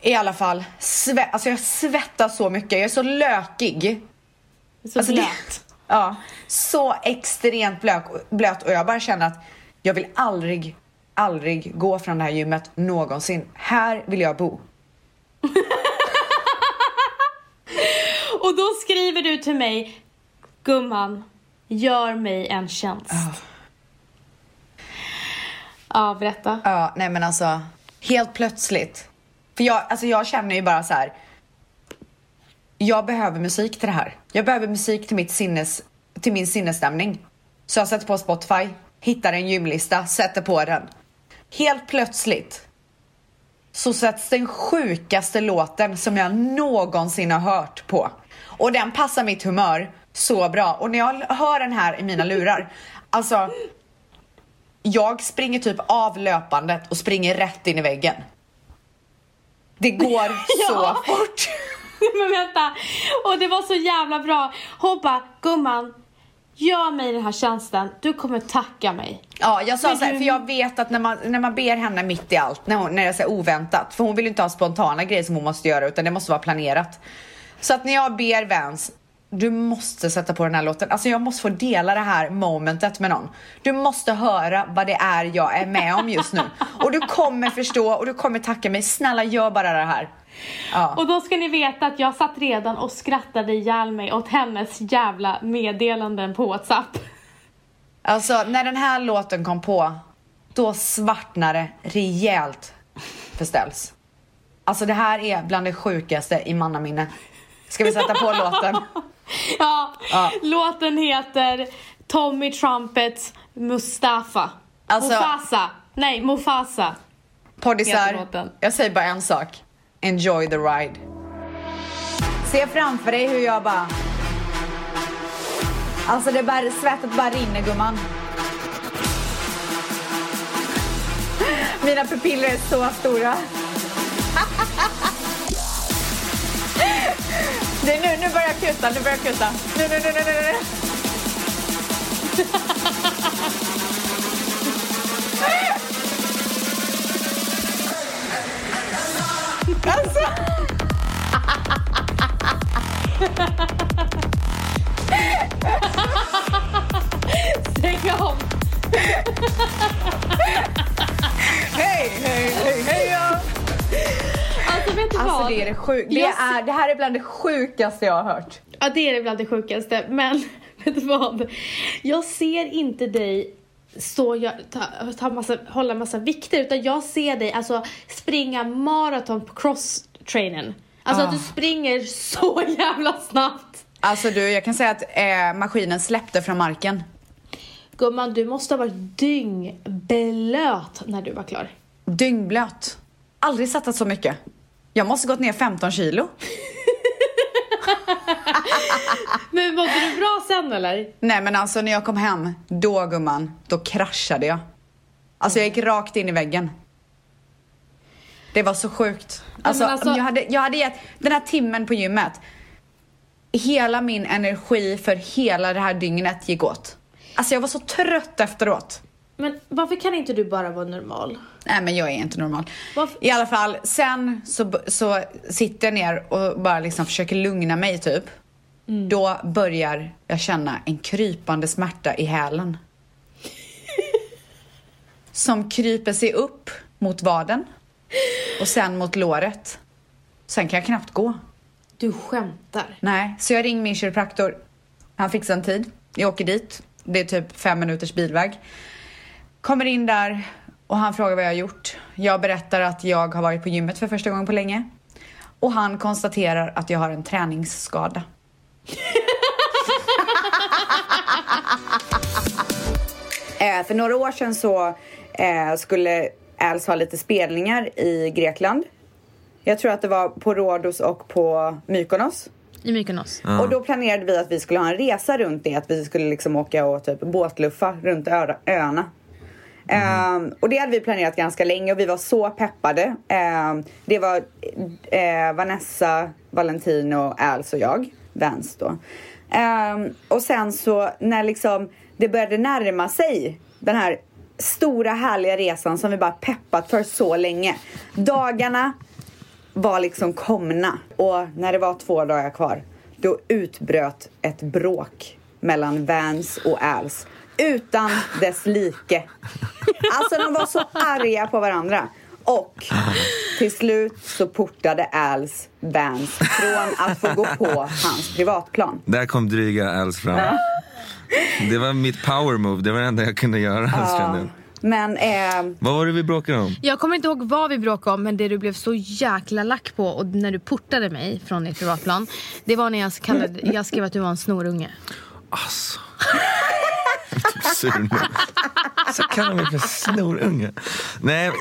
S1: I alla fall, sve, alltså jag svettas så mycket, jag är så lökig.
S4: Så
S1: Alltså det-
S4: blöt. *laughs*
S1: Ja, så extremt blöt, blöt och jag bara känner att jag vill aldrig, aldrig gå från det här gymmet någonsin. Här vill jag bo. *laughs*
S4: Och då skriver du till mig, gumman, gör mig en tjänst. Ja, berätta.
S1: Ja, nej men alltså helt plötsligt. För jag, alltså jag känner ju bara så här. Jag behöver musik till det här. Jag behöver musik till mitt sinnes, till min sinnesstämning. Så jag sätter på Spotify, hittar en gymlista, sätter på den. Helt plötsligt så sätts den sjukaste låten som jag någonsin har hört på. Och den passar mitt humör så bra. Och när jag hör den här i mina lurar, alltså jag springer typ av löpandet och springer rätt in i väggen. Det går *laughs* så
S4: Ja.
S1: fort. *laughs*
S4: Men vänta, och det var så jävla bra. Hon bara, gumman, gör mig den här tjänsten, du kommer tacka mig.
S1: Ja, jag sa
S4: Men
S1: så här,
S4: du-
S1: för jag vet att när man, när man ber henne mitt i allt, när, hon, när det är så här oväntat, för hon vill ju inte ha spontana grejer som hon måste göra, utan det måste vara planerat. Så att när jag ber Vans, du måste sätta på den här låten. Alltså jag måste få dela det här momentet med någon. Du måste höra vad det är jag är med om just nu. Och du kommer förstå och du kommer tacka mig. Snälla gör bara det här. Ja.
S4: Och då ska ni veta att jag satt redan och skrattade ihjäl mig åt hennes jävla meddelanden på WhatsApp.
S1: Alltså när den här låten kom på, då svartnade det rejält för Ställs. Alltså det här är bland det sjukaste i mannaminne. Ska vi sätta på låten? *laughs*
S4: Ja,
S1: Ja.
S4: låten heter Tommy Trumpets Mustafa.
S1: Alltså-
S4: Mufasa. Nej, Mufasa.
S1: Poddisar, jag säger bara en sak. Enjoy the ride. Se framför dig hur jag bara... Alltså det bara, svettet bara rinner gumman. Mina pupiller är så stora. Det är nu, nu börjar jag kutta, nu börjar jag kutta. Nu, nu, nu, nu, nu, nu. Alltså.
S4: Stäng av!
S1: Hej, hej, hej, hej Alltså vet du alltså, vad? Det, är det, sjuk det, är, det här är bland det sjukaste jag har hört.
S4: Ja, det är bland det sjukaste. Men *laughs* vet du vad? Jag ser inte dig stå och ta, ta massa, hålla massa vikter utan jag ser dig alltså springa maraton på cross-trainen. Alltså att du springer så jävla snabbt.
S1: Alltså du, jag kan säga att eh, maskinen släppte från marken.
S4: Gumman, du måste ha varit dyngblöt när du var klar.
S1: Dyngblöt. Aldrig svettats så mycket. Jag måste gått ner 15 kilo. *laughs* *laughs*
S4: Men mådde du bra sen eller?
S1: Nej men alltså när jag kom hem, då gumman, då kraschade jag. Alltså jag gick rakt in i väggen. Det var så sjukt. Alltså,
S4: alltså-
S1: jag, hade, jag hade gett den här timmen på gymmet. Hela min energi för hela det här dygnet gick åt. Alltså jag var så trött efteråt.
S4: Men varför kan inte du bara vara normal?
S1: Nej men jag är inte normal.
S4: Varför-
S1: I alla fall, sen så, så sitter jag ner och bara liksom försöker lugna mig typ. Då börjar jag känna en krypande smärta i hälen. *laughs* Som kryper sig upp mot vaden och sen mot låret. Sen kan jag knappt gå.
S4: Du skämtar.
S1: Nej, så jag ringer min kiropraktor. Han fixar en tid. Jag åker dit. Det är typ fem minuters bilväg. Kommer in där och han frågar vad jag har gjort. Jag berättar att jag har varit på gymmet för första gången på länge. Och han konstaterar att jag har en träningsskada. *laughs* eh, för några år sedan så eh, skulle Els ha lite spelningar i Grekland. Jag tror att det var på Rhodos och på Mykonos.
S4: I Mykonos.
S1: Och då planerade vi att vi skulle ha en resa runt det. Att vi skulle liksom åka och typ båtluffa runt ö- Mm. Um, och det hade vi planerat ganska länge och vi var så peppade. Um, det var uh, Vanessa, Valentino, Als och jag. Vans då. Um, och sen så när liksom det började närma sig den här stora härliga resan som vi bara peppat för så länge. Dagarna var liksom komna. Och när det var två dagar kvar, då utbröt ett bråk mellan Vans och Als. Utan dess like. Alltså de var så arga på varandra. Och till slut så portade Als Vans från att få gå på hans privatplan.
S9: Där kom dryga Els fram. Det var mitt power move, det var det enda jag kunde göra. jag.
S1: Men eh,
S9: Vad var det vi bråkade om?
S4: Jag kommer inte ihåg vad vi bråkade om men det du blev så jäkla lack på och när du portade mig från ditt privatplan Det var när jag, kallade, jag skrev att du var en snorunge.
S9: Alltså. *laughs* Typ sur nu. Så kallar mig för snorunge. Nej,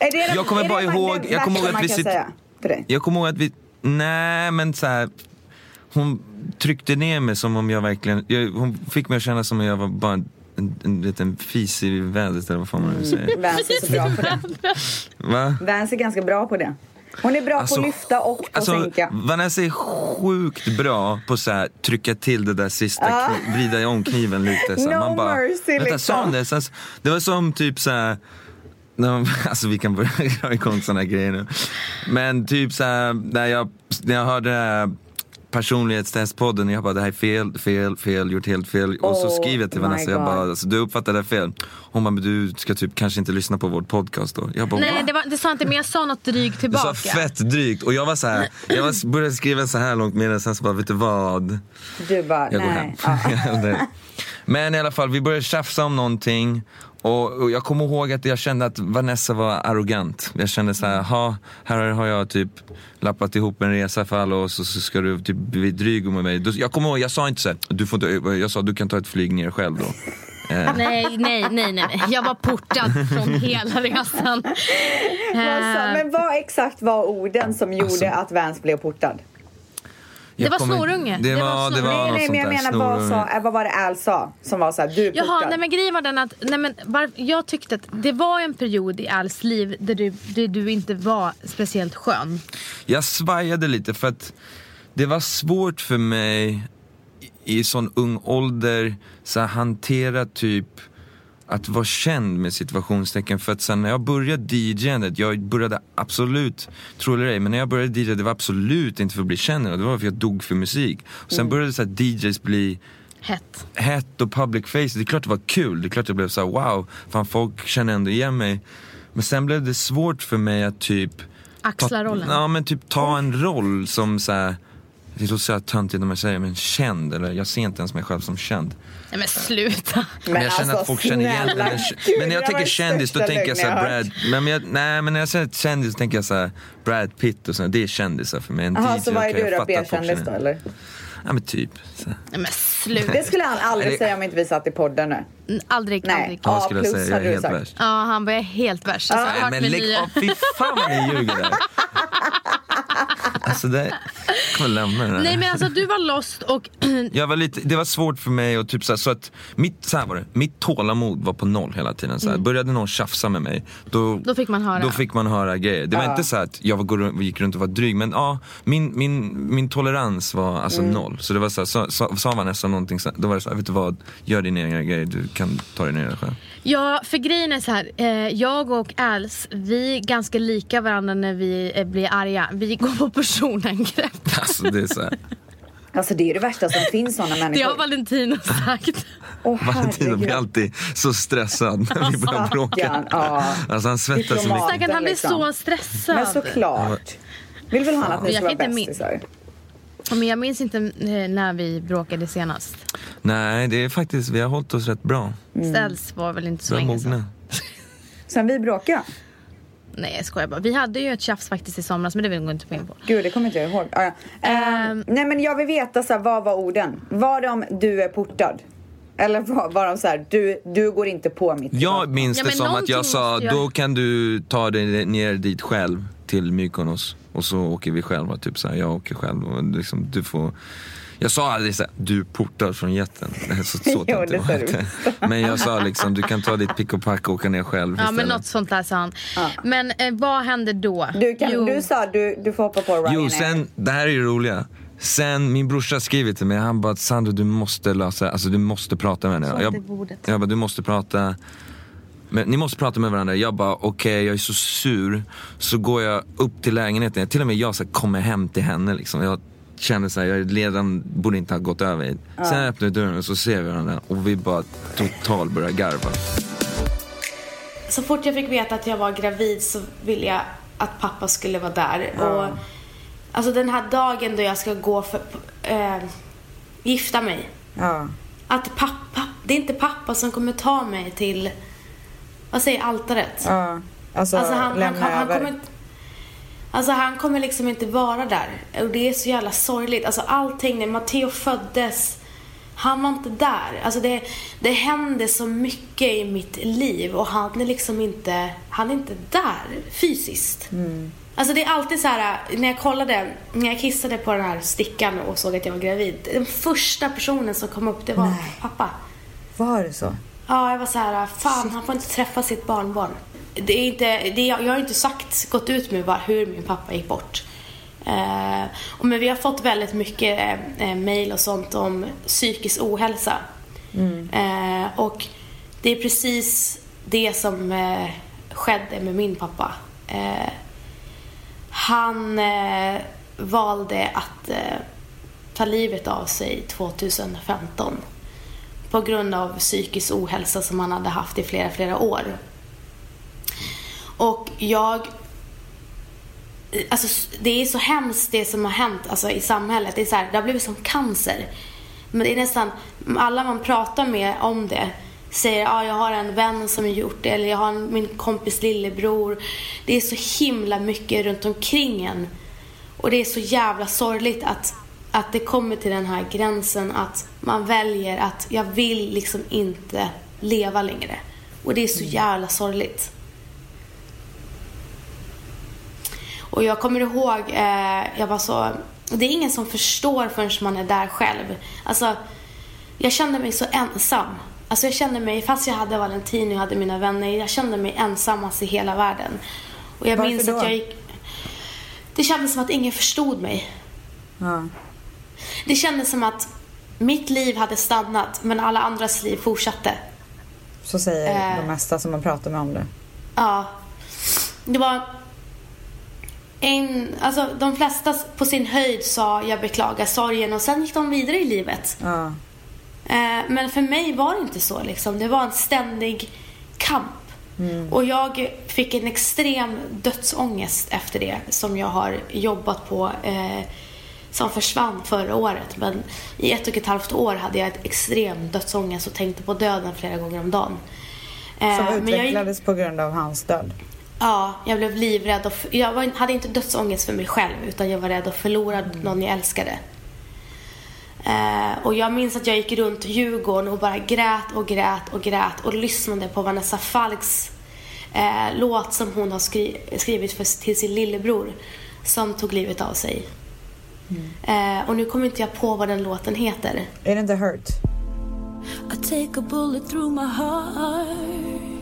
S9: jag, jag kommer bara ihåg... Jag kommer ihåg att vi? Jag kommer ihåg att vi... Nej, men så här... Hon tryckte ner mig som om jag verkligen... Jag, hon fick mig att känna som om jag var bara en, en, en liten fis i vädret eller vad fan man nu säger.
S1: Vans är så bra på det.
S9: Va?
S1: Vans är ganska bra på det. Hon är bra
S9: Alltså,
S1: på att lyfta och på att
S9: Alltså,
S1: sänka.
S9: Vanessa är sjukt bra på så här, trycka till det där sista, kni- vrida om kniven lite. Så.
S1: No
S9: Man bara,
S1: mercy,
S9: vänta,
S1: liksom.
S9: sa hon det? Här, det var som typ så här, man- *laughs* Alltså vi kan börja *laughs* dra igång här grejer nu. Men typ så här, när jag, när jag hörde personlighetstestpodden, jag bara det här är fel, fel, fel, gjort helt fel. Och så
S1: Oh
S9: skriver jag till
S1: my
S9: Vanessa, jag bara, alltså, du uppfattade det fel. Hon bara, men du ska typ kanske inte lyssna på vår podcast då. Jag bara,
S4: Nej det, var, det sa inte men jag sa något drygt
S9: Du
S4: tillbaka.
S9: sa fett drygt och jag var så här, jag var, började skriva så här långt med sen så bara, vet du vad?
S1: Du bara,
S9: Jag går hem. *laughs*
S1: nej. Ja.
S9: Det- Men i alla fall, vi började tjafsa om någonting. Och, och jag kommer ihåg att jag kände att Vanessa var arrogant. Jag kände så här, ha, här har jag typ lappat ihop en resa för alla och så, så ska du typ bli dryg med mig. Jag kommer ihåg, jag sa inte så här, du får inte, jag sa du kan ta ett flyg ner själv då. *laughs* Eh,
S4: Nej, nej, nej, nej. Jag var portad från hela resan.
S1: Alltså, men vad exakt var orden som gjorde
S9: Alltså-
S1: att Vans blev portad?
S9: Jag
S4: var snorunge.
S9: Det
S4: Det var
S9: var, det var
S1: nej,
S9: något
S1: nej,
S9: sånt
S1: men jag menar vad, sa, vad var det Al sa som var så här, du är?
S4: Jaha, nej men grejen var den att nej, men, var, jag tyckte att det var en period i Als liv där du, där du inte var speciellt skön.
S9: Jag svajade lite för att det var svårt för mig i, i sån ung ålder så här, hantera typ att vara känd med situationstecken för att sen när jag började DJandet, jag började absolut, tro eller ej, men när jag började DJ det var absolut inte för att bli känd, det var för att jag dog för musik. Och sen började så här, DJs bli
S4: Hett.
S9: hett och public face. Det är klart det var kul. Det är klart jag blev så här: wow, fan folk känner ändå igen mig. Men sen blev det svårt för mig att typ
S2: Axla
S9: ta,
S2: rollen.
S9: Ja men typ ta en roll som så här, det låter så här töntigt när man säger men känd, eller jag ser inte ens mig själv som känd.
S2: Nej men sluta.
S9: Men, jag känner att folk känner igen
S1: gud,
S9: Men när jag tänker kändis då tänker jag så här Brad, men jag, nej men när jag säger kändis tänker jag så här Brad Pitt och så, det är kändisar för mig. En
S1: Jaha, så vad är du
S9: jag
S1: då? B-kändis då eller?
S9: Ja men typ. Så.
S2: Nej men sluta.
S1: Det skulle han aldrig säga om inte vi satt i podden nu.
S2: Aldrig,
S1: Nej.
S2: aldrig.
S9: Vad
S1: A
S9: skulle jag säga? Jag är helt värst.
S2: Ja, han var helt värst. Alltså, jag hört
S9: men lägg av, fy fan vad ni ljuger där. *laughs* Alltså det, jag kommer lämna det här.
S2: Nej men alltså du var lost och *clears throat*
S9: Jag var lite, det var svårt för mig och typ så, här, så att mitt, så här var det, mitt tålamod var på noll hela tiden. Så här. Började någon tjafsa med mig, då,
S2: Mm. Då fick man höra.
S9: då fick man höra grejer. Det var
S1: Ja.
S9: inte så att jag var, gick runt och var dryg, men ja, min, min, min tolerans var alltså
S1: Mm.
S9: noll. Så det var så här, så, så, sa man nästan någonting, så, här, då var det så här, vet du vad, gör dina egna grejer, du kan ta dig ner själv.
S2: Ja, för grejen är så här. Eh, jag och Als, vi är ganska lika varandra när vi eh, blir arga. Vi går på personangrepp. *laughs*
S9: Alltså det är så här.
S1: Alltså det är det värsta som finns sådana
S2: Det har
S1: människor.
S2: Valentino sagt.
S1: Åh
S9: Valentino blir alltid så stressad när vi börjar bråka.
S1: Stackarn, ja.
S9: Alltså han svettas så mycket.
S2: Stackarn, han blir
S1: liksom.
S2: så stressad.
S1: Men såklart. Vill väl han att ni
S2: Jag
S1: ska vara bästisar?
S2: Men jag minns inte eh, när vi bråkade senast.
S9: Nej, det är faktiskt, vi har hållit oss rätt bra.
S1: Mm.
S2: Ställs var väl inte så länge sedan.
S9: mogna.
S1: Sen vi bråkade?
S2: Nej jag skojar bara. Vi hade ju ett tjafs faktiskt i somras men det vill jag inte gå in på.
S1: Gud, det kommer inte jag ihåg. Ah, ja. Ehm, nej, men jag vill veta så här, vad var orden? Var de du är portad? Eller var, var de så här, du, du går inte på mitt
S9: Jag minns
S2: Ja,
S9: det
S2: men
S9: som att jag sa,
S2: jag-
S9: då kan du ta dig ner dit själv till Mykonos. Och så åker vi själva, typ så här, jag åker själv och liksom, du får jag sa aldrig såhär, du portar från jätten. Så, så *laughs*
S1: Jo, det
S9: var inte. Men jag sa liksom, du kan ta ditt pick och pack och åka ner själv
S2: Ja men
S9: istället.
S2: något sånt där sa han. Men eh, vad hände då?
S1: Du, kan,
S2: Jo.
S1: du sa du, du får hoppa på Ryanair.
S9: Jo, sen, det här är ju roliga. Sen min brorsa skriver till mig, han bara Sandro du måste lösa, alltså du måste prata med henne.
S2: Så
S9: Jag, jag bara du måste prata, men, ni måste prata med varandra. Jag bara okej jag är så sur. Så går jag upp till lägenheten, till och med jag så här, kommer hem till henne liksom. Jag känner såhär, jag redan borde inte ha gått över hit. Sen öppnar jag dörren och så ser vi varandra och vi bara totalt börjar garva.
S4: Så fort jag fick veta att jag var gravid så ville jag att pappa skulle vara där. Och, alltså den här dagen då jag ska gå för, eh, gifta mig.
S1: Ja.
S4: Att pappa, det är inte pappa som kommer ta mig till, vad säger altaret?
S1: ja. Alltså,
S4: Alltså han, han,
S1: lämna
S4: kom, han
S1: över.
S4: kommer Alltså han kommer liksom inte vara där. Och det är så jävla sorgligt. Alltså allting, när Matteo föddes, han var inte där. Alltså det, det hände så mycket i mitt liv och han är liksom inte, han är inte där fysiskt. Alltså det är alltid så här, när jag kollade, när jag kissade på den här stickan och såg att jag var gravid. Den första personen som kom upp, det var
S1: Nej.
S4: pappa.
S1: Var det så?
S4: Ja, jag var så här, fan han får inte träffa sitt barnbarn. Det är inte, det jag har inte sagt, gått ut med vad, hur min pappa gick bort. Eh, och men vi har fått väldigt mycket eh, eh, mail och sånt om psykisk ohälsa. Eh, och det är precis det som eh, skedde med min pappa. Eh, han eh, valde att ta livet av sig 2015 på grund av psykisk ohälsa som han hade haft i flera, flera år. Och jag... Alltså, det är så hemskt det som har hänt alltså, i samhället. Det, är så här, det har blivit som cancer. Men det är nästan... Alla man pratar med om det säger ah, jag har en vän som har gjort det eller jag har en, min kompis lillebror. Det är så himla mycket runt omkring en. Och det är så jävla sorgligt att, att det kommer till den här gränsen att man väljer att jag vill liksom inte leva längre. Och det är så jävla sorgligt. Och jag kommer ihåg, eh, jag var så... Det är ingen som förstår förrän man är där själv. Alltså, jag kände mig så ensam. Alltså jag kände mig, fast jag hade Valentin och hade mina vänner, jag kände mig ensammast i hela världen. Och jag
S1: Varför
S4: minns
S1: då?
S4: att jag gick... Det kändes som att ingen förstod mig.
S1: Ja.
S4: Det kändes som att mitt liv hade stannat, men alla andras liv fortsatte.
S1: Så säger
S4: Eh.
S1: de mesta som man pratar med om det.
S4: Ja. Det var en, alltså de flesta på sin höjd sa jag beklagar sorgen och sen gick de vidare i livet.
S1: Ja.
S4: Eh, men för mig var det inte så liksom. Det var en ständig kamp. Och jag fick en extrem dödsångest efter det som jag har jobbat på eh, som försvann förra året. Men i ett och ett halvt år hade jag ett extrem dödsångest och tänkte på döden flera gånger om dagen. Eh,
S1: Som
S4: men jag
S1: utvecklades på grund av hans död.
S4: Ja, jag blev livrädd. Och jag var, hade inte dödsångest för mig själv utan jag var rädd att förlora någon jag älskade. Eh, och jag minns att jag gick runt Djurgården och bara grät och grät och grät och lyssnade på Vanessa Falks eh, låt som hon har skri- skrivit för, till sin lillebror som tog livet av sig. Eh, och nu kommer inte jag på vad den låten heter.
S1: Är det inte Hurt?
S10: I take a bullet through my heart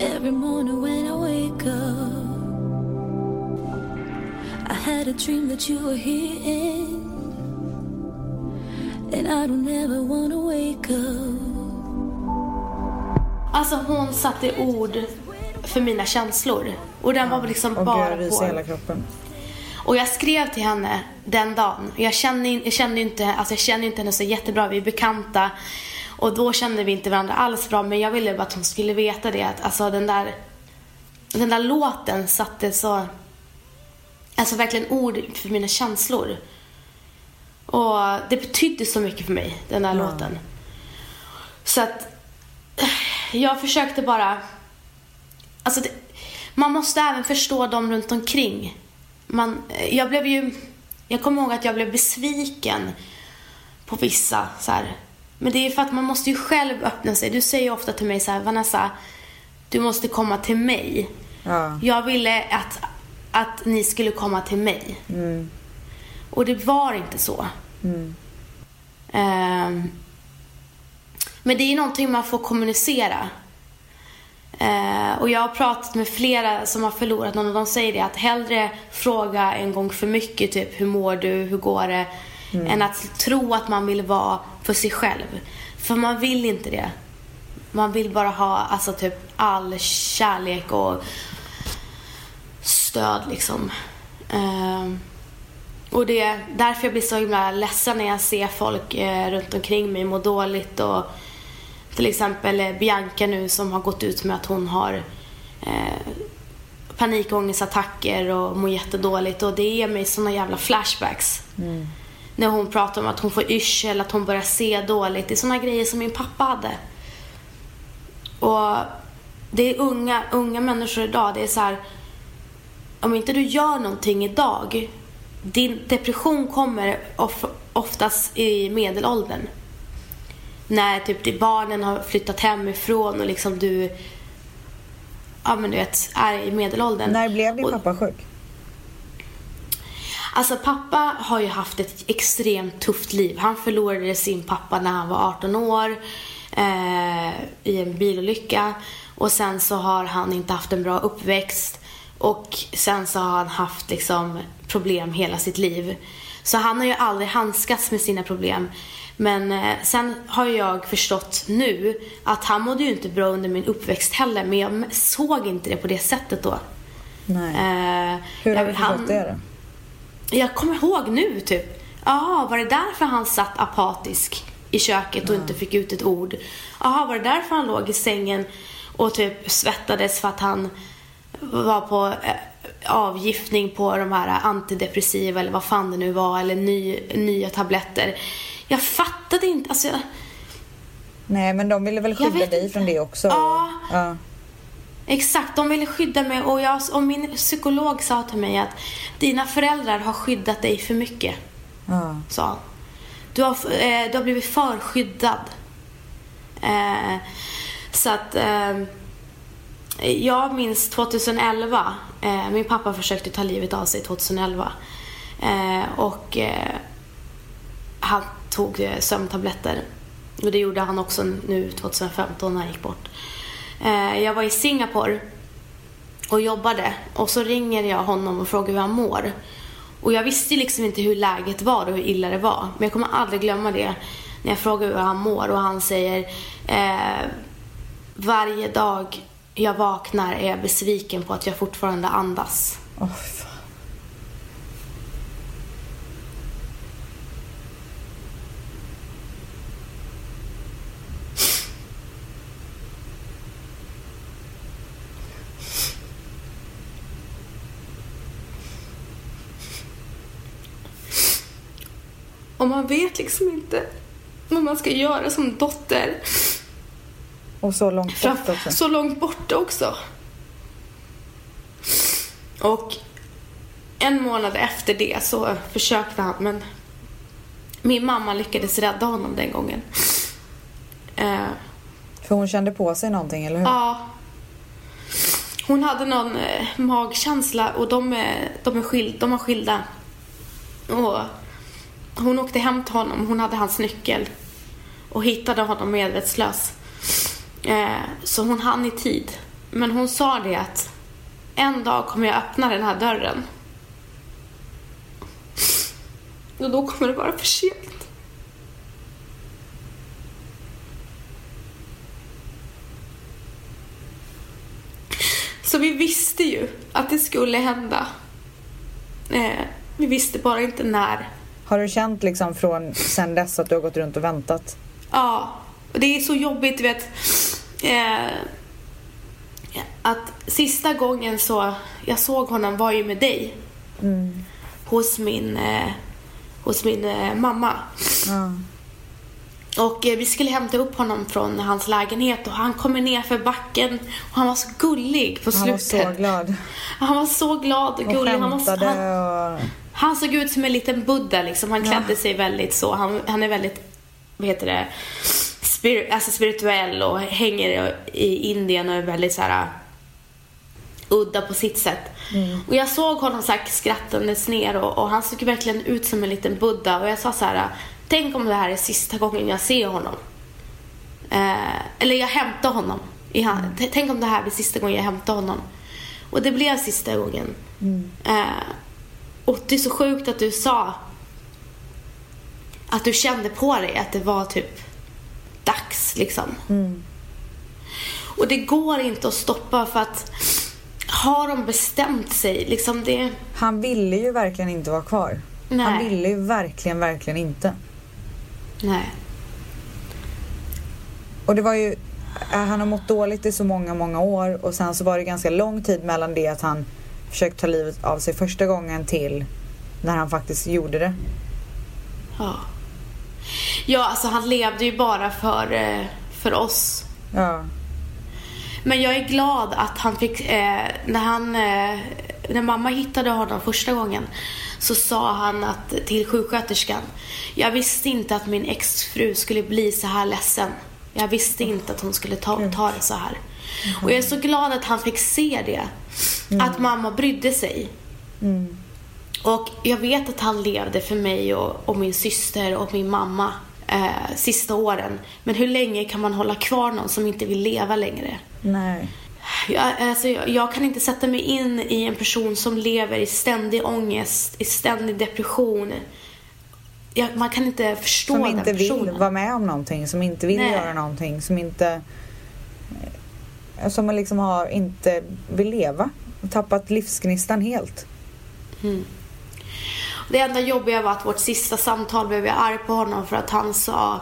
S10: every morning when I wake up. I had a dream that you were here, and I don't ever want to wake up.
S4: Alltså hon satte ord för mina känslor. Och den var liksom
S1: Och
S4: bara
S1: gud,
S4: på.
S1: hela kroppen.
S4: Och jag skrev till henne den dagen. Jag kände, jag kände inte, alltså jag kände inte henne så jättebra. Vi är bekanta. Och då kände vi inte varandra alls bra. Men jag ville bara att hon skulle veta det. Att alltså den där, den där låten satte så, alltså verkligen ord för mina känslor. Och det betydde så mycket för mig, den där låten. Så att jag försökte bara, alltså det, man måste även förstå dem runt omkring. Man, jag blev ju, jag kommer ihåg att jag blev besviken på vissa så här. Men det är för att man måste ju själv öppna sig. Du säger ju ofta till mig så här, Vanessa, du måste komma till mig.
S1: Ja.
S4: Jag ville att, att ni skulle komma till mig.
S1: Mm.
S4: Och det var inte så. Ehm, men det är någonting man får kommunicera. Eh, och jag har pratat med flera som har förlorat någon och de säger det att hellre fråga en gång för mycket typ hur mår du, hur går det? Än att tro att man vill vara för sig själv. För man vill inte det. Man vill bara ha alltså typ all kärlek och stöd liksom. Ehm, och det är därför jag blir så himla ledsen när jag ser folk eh, runt omkring mig må dåligt och till exempel eh, Bianca nu som har gått ut med att hon har eh, panikångestattacker och mår jättedåligt och det ger mig såna jävla flashbacks. Mm. När hon pratar om att hon får yrsel, att hon börjar se dåligt. Det är såna grejer som min pappa hade. Och det är unga, unga människor idag. Det är så här, om inte du gör någonting idag, din depression kommer of, oftast i medelåldern. När typ de barnen har flyttat hemifrån och liksom du, ja men du vet, är i medelåldern.
S1: När blev din pappa sjuk?
S4: Alltså pappa har ju haft ett extremt tufft liv. Han förlorade sin pappa när han var 18 år eh, i en bilolycka. Och sen så har han inte haft en bra uppväxt. Och sen så har han haft liksom problem hela sitt liv. Så han har ju aldrig handskats med sina problem. Men eh, sen har jag förstått nu att han mådde ju inte bra under min uppväxt heller. Men jag såg inte det på det sättet då.
S1: Nej.
S4: Eh,
S1: Hur har du förstått
S4: han-
S1: det då?
S4: Jag kommer ihåg nu typ. Jaha, var det därför han satt apatisk i köket och inte fick ut ett ord? Jaha, var det därför han låg i sängen och typ svettades för att han var på eh, avgiftning på de här antidepressiva eller vad fan det nu var eller ny, nya tabletter. Jag fattade inte, alltså jag,
S1: Nej, men de ville väl skydda dig
S4: inte.
S1: från det också?
S4: Ja.
S1: ja.
S4: Exakt, de ville skydda mig och, jag, och min psykolog sa till mig att dina föräldrar har skyddat dig för mycket.
S1: ja.
S4: sa. Du har, eh, du har blivit för skyddad. Eh, så att eh, jag minns 2011. Eh, min pappa försökte ta livet av sig 2011. Eh, och eh, han tog sömntabletter. Och det gjorde han också nu 2015 när han gick bort. Eh, jag var i Singapore och jobbade och så ringer jag honom och frågar hur han mår. Och jag visste liksom inte hur läget var och hur illa det var. Men jag kommer aldrig glömma det när jag frågar hur han mår och han säger eh, Varje dag jag vaknar är jag besviken på att jag fortfarande andas.
S1: Åh,
S4: Och man vet liksom inte vad man ska göra som dotter.
S1: Och så långt bort också.
S4: Så långt borta också. Och en månad efter det så försökte han, men min mamma lyckades rädda honom den gången. Eh,
S1: För hon kände på sig någonting, eller hur?
S4: Ja. Hon hade någon eh, magkänsla och de, är, de, är skild, de var skilda. Och hon åkte hem till honom, hon hade hans nyckel och hittade honom medvetslös. Eh, så hon hann i tid. Men hon sa det att en dag kommer jag öppna den här dörren. Och då kommer det vara för sent. Så vi visste ju att det skulle hända. Eh, vi visste bara inte när.
S1: Har du känt liksom från sen dess att du har gått runt och väntat?
S4: Ja, och det är så jobbigt, du vet. Eh, att sista gången så jag såg honom var ju med dig.
S1: Mm.
S4: Hos min, eh, hos min eh, mamma.
S1: Ja.
S4: Och eh, vi skulle hämta upp honom från hans lägenhet och han kommer ner för backen och han var så gullig på
S1: Han var
S4: slutet.
S1: så glad.
S4: Han var så glad och
S1: Och
S4: gullig. Han, var,
S1: skämtade
S4: han,
S1: och...
S4: han såg ut som en liten Buddha liksom. Han klädde sig väldigt så. Han, han är väldigt, vad heter det, spir, alltså spirituell och hänger i Indien och är väldigt så här udda på sitt sätt. Och jag såg honom så här skrattandes ner och, och han såg verkligen ut som en liten Buddha och jag sa så här, tänk om det här är sista gången jag ser honom. Eh, eller jag hämtar honom. T- Tänk om det här blir sista gången jag hämtar honom. Och det blev sista gången. Eh, och det är så sjukt att du sa att du kände på dig att det var typ dags liksom. Och det går inte att stoppa för att har de bestämt sig, liksom det...
S1: Han ville ju verkligen inte vara kvar.
S4: Nej.
S1: Han ville ju verkligen, verkligen inte.
S4: Nej.
S1: Och det var ju... Han har mått dåligt i så många, många år och sen så var det ganska lång tid mellan det att han försökte ta livet av sig första gången till när han faktiskt gjorde det.
S4: Ja. Ja, alltså han levde ju bara för, eh, för oss.
S1: Ja.
S4: Men jag är glad att han fick, eh, när han, eh, när mamma hittade honom första gången så sa han att, till sjuksköterskan, jag visste inte att min exfru skulle bli så här ledsen. Jag visste inte att hon skulle ta, ta det så här. Och jag är så glad att han fick se det. Att mamma brydde sig. Och jag vet att han levde för mig och, och min syster och min mamma eh, sista åren. Men hur länge kan man hålla kvar någon som inte vill leva längre?
S1: Nej.
S4: Jag, alltså, jag, jag kan inte sätta mig in i en person som lever i ständig ångest, i ständig depression. Jag, man kan inte förstå
S1: Som
S4: den
S1: inte vill
S4: personen.
S1: vara med om någonting, som inte vill
S4: Nej.
S1: göra någonting, som inte... Som man liksom har, inte vill leva. Tappat livsgnistan helt. Mm.
S4: Det enda jobbiga var att vårt sista samtal blev jag arg på honom för att han sa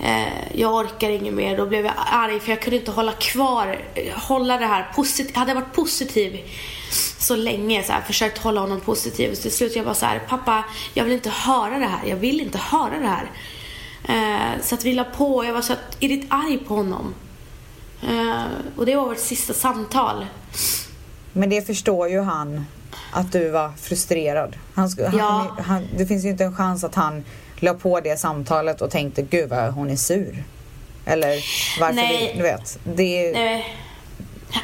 S4: eh, jag orkar inget mer. Då blev jag arg för jag kunde inte hålla kvar, hålla det här positivt. Hade jag varit positiv så länge, så här, försökt hålla honom positiv. Så till slut jag var så här, pappa jag vill inte höra det här. Jag vill inte höra det här. Eh, så att vi la på, jag var så Är irrit arg på honom. Eh, och det var vårt sista samtal.
S1: Men det förstår ju han att du var frustrerad. Han, han,
S4: Ja.
S1: han, det finns ju inte en chans att han la på det samtalet och tänkte gud vad hon är sur. Eller varför
S4: Nej.
S1: vill, du vet. Det,
S4: Eh,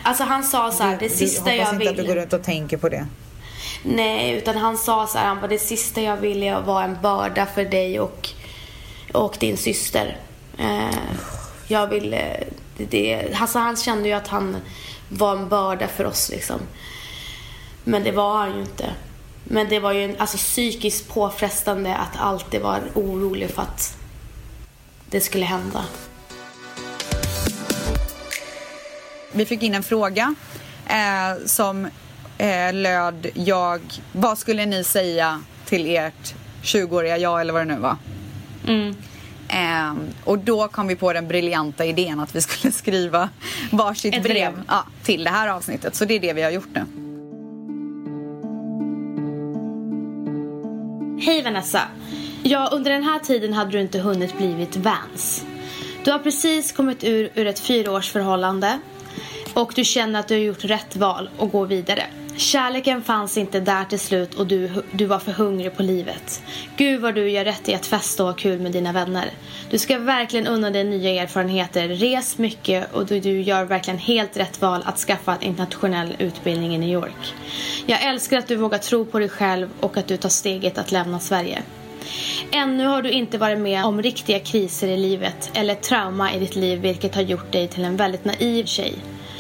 S4: alltså han sa så här, det
S1: du,
S4: sista
S1: hoppas
S4: jag
S1: inte
S4: vill.
S1: att du går runt och tänker på det.
S4: Nej, utan han sa så här, han bara, det sista jag vill är att vara en börda för dig och, och din syster. Eh, jag vill, eh, det, alltså han kände ju att han var en börda för oss liksom. Men det var han ju inte. Men det var ju en, alltså, psykiskt påfrestande att alltid vara orolig för att det skulle hända.
S1: Vi fick in en fråga eh, som eh, löd jag, vad skulle ni säga till ert 20-åriga jag eller vad det nu var? Eh, och då kom vi på den briljanta idén att vi skulle *laughs* skriva varsitt
S4: Ett
S1: brev,
S4: brev.
S1: Ja, till det här avsnittet. Så det är det vi har gjort nu.
S4: Hej Vanessa! Ja, under den här tiden hade du inte hunnit blivit Vans. Du har precis kommit ur, ur ett fyraårsförhållande och du känner att du har gjort rätt val och går vidare. Kärleken fanns inte där till slut och du, du var för hungrig på livet. Gud vad du gör rätt i att festa och ha kul med dina vänner. Du ska verkligen unna dig nya erfarenheter, res mycket och du, du gör verkligen helt rätt val att skaffa en internationell utbildning i New York. Jag älskar att du vågar tro på dig själv och att du tar steget att lämna Sverige. Ännu har du inte varit med om riktiga kriser i livet eller trauma i ditt liv vilket har gjort dig till en väldigt naiv tjej.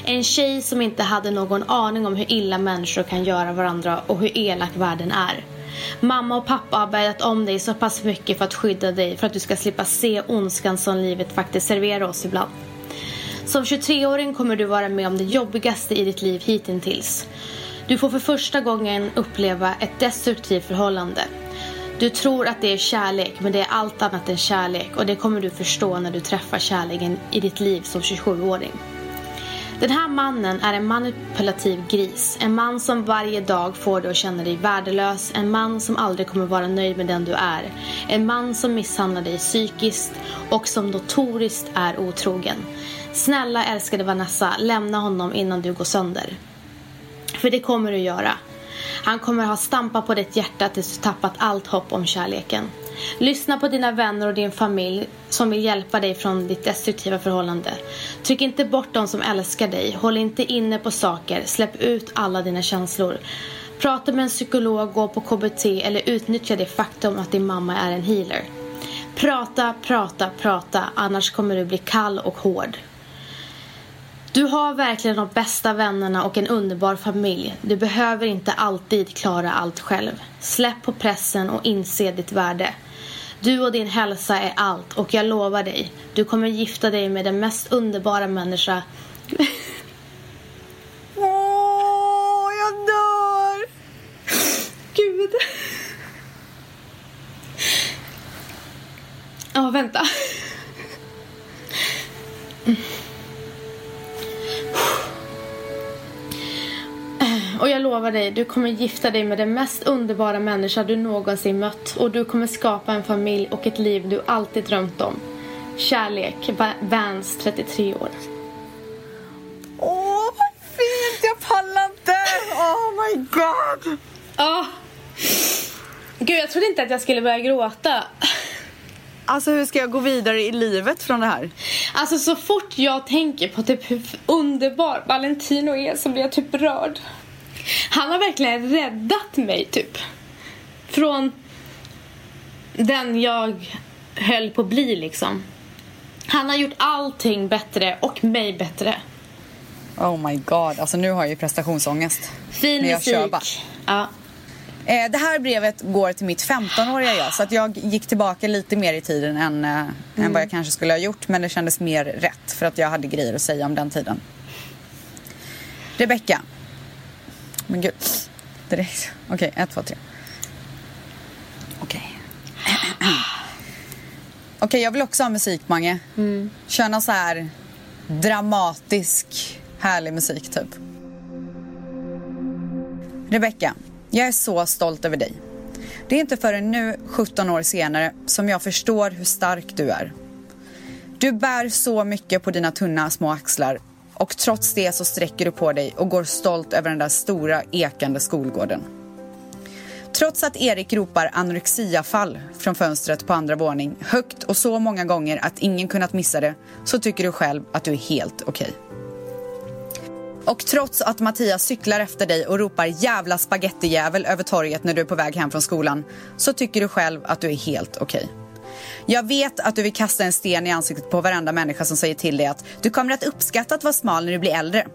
S4: En tjej som inte hade någon aning om hur illa människor kan göra varandra och hur elak världen är. Mamma och pappa har bäddat om dig så pass mycket för att skydda dig för att du ska slippa se ondskan som livet faktiskt serverar oss ibland. Som 23-åring kommer du vara med om det jobbigaste i ditt liv hittills. Du får för första gången uppleva ett destruktivt förhållande. Du tror att det är kärlek, men det är allt annat än kärlek och det kommer du förstå när du träffar kärleken i ditt liv som 27-åring. Den här mannen är en manipulativ gris. En man som varje dag får dig att känna dig värdelös. En man som aldrig kommer vara nöjd med den du är. En man som misshandlar dig psykiskt och som notoriskt är otrogen. Snälla älskade Vanessa, lämna honom innan du går sönder. För det kommer du göra. Han kommer ha stampat på ditt hjärta tills du tappat allt hopp om kärleken. Lyssna på dina vänner och din familj som vill hjälpa dig från ditt destruktiva förhållande. Tryck inte bort de som älskar dig. Håll inte inne på saker. Släpp ut alla dina känslor. Prata med en psykolog, gå på KBT eller utnyttja det faktum att din mamma är en healer. Prata, prata, prata, annars kommer du bli kall och hård. Du har verkligen de bästa vännerna och en underbar familj. Du behöver inte alltid klara allt själv. Släpp på pressen och inse ditt värde. Du och din hälsa är allt och jag lovar dig, du kommer gifta dig med den mest underbara människa. *laughs*
S1: Åh, jag dör!
S4: Gud. Ja, vänta. *laughs* Och jag lovar dig, du kommer gifta dig med den mest underbara människa du någonsin mött. Och du kommer skapa en familj och ett liv du alltid drömt om. Kärlek, Va- Vans, 33 år.
S1: Åh, vad fint! Jag pallar inte! Oh my god!
S4: Ja. Gud, jag trodde inte att jag skulle börja gråta.
S1: Alltså hur ska jag gå vidare i livet från det här?
S4: Alltså så fort jag tänker på typ hur underbar Valentino är så blir jag typ rörd. Han har verkligen räddat mig typ. Från den jag höll på att bli liksom. Han har gjort allting bättre och mig bättre.
S1: Oh my god, alltså nu har jag ju prestationsångest.
S4: Fin
S1: jag
S4: musik.
S1: kör bara.
S4: Ja.
S1: Eh, det här brevet går till mitt 15-åriga jag så att jag gick tillbaka lite mer i tiden än, eh, än vad jag kanske skulle ha gjort men det kändes mer rätt för att jag hade grejer att säga om den tiden. Rebecka. Men gud. Direkt. Okej, ett, två, tre. Okej. Okej, jag vill också ha musik, Mange. Kör någon så här dramatisk, härlig musik, typ. Rebecka, jag är så stolt över dig. Det är inte förrän nu, 17 år senare, som jag förstår hur stark du är. Du bär så mycket på dina tunna små axlar och trots det så sträcker du på dig och går stolt över den där stora ekande skolgården. Trots att Erik ropar anorexiafall från fönstret på andra våning högt och så många gånger att ingen kunnat missa det så tycker du själv att du är helt okej. Och trots att Mattias cyklar efter dig och ropar jävla spagettijävel över torget när du är på väg hem från skolan så tycker du själv att du är helt okej. Jag vet att du vill kasta en sten i ansiktet på varenda människa som säger till dig att du kommer att uppskatta att vara smal när du blir äldre.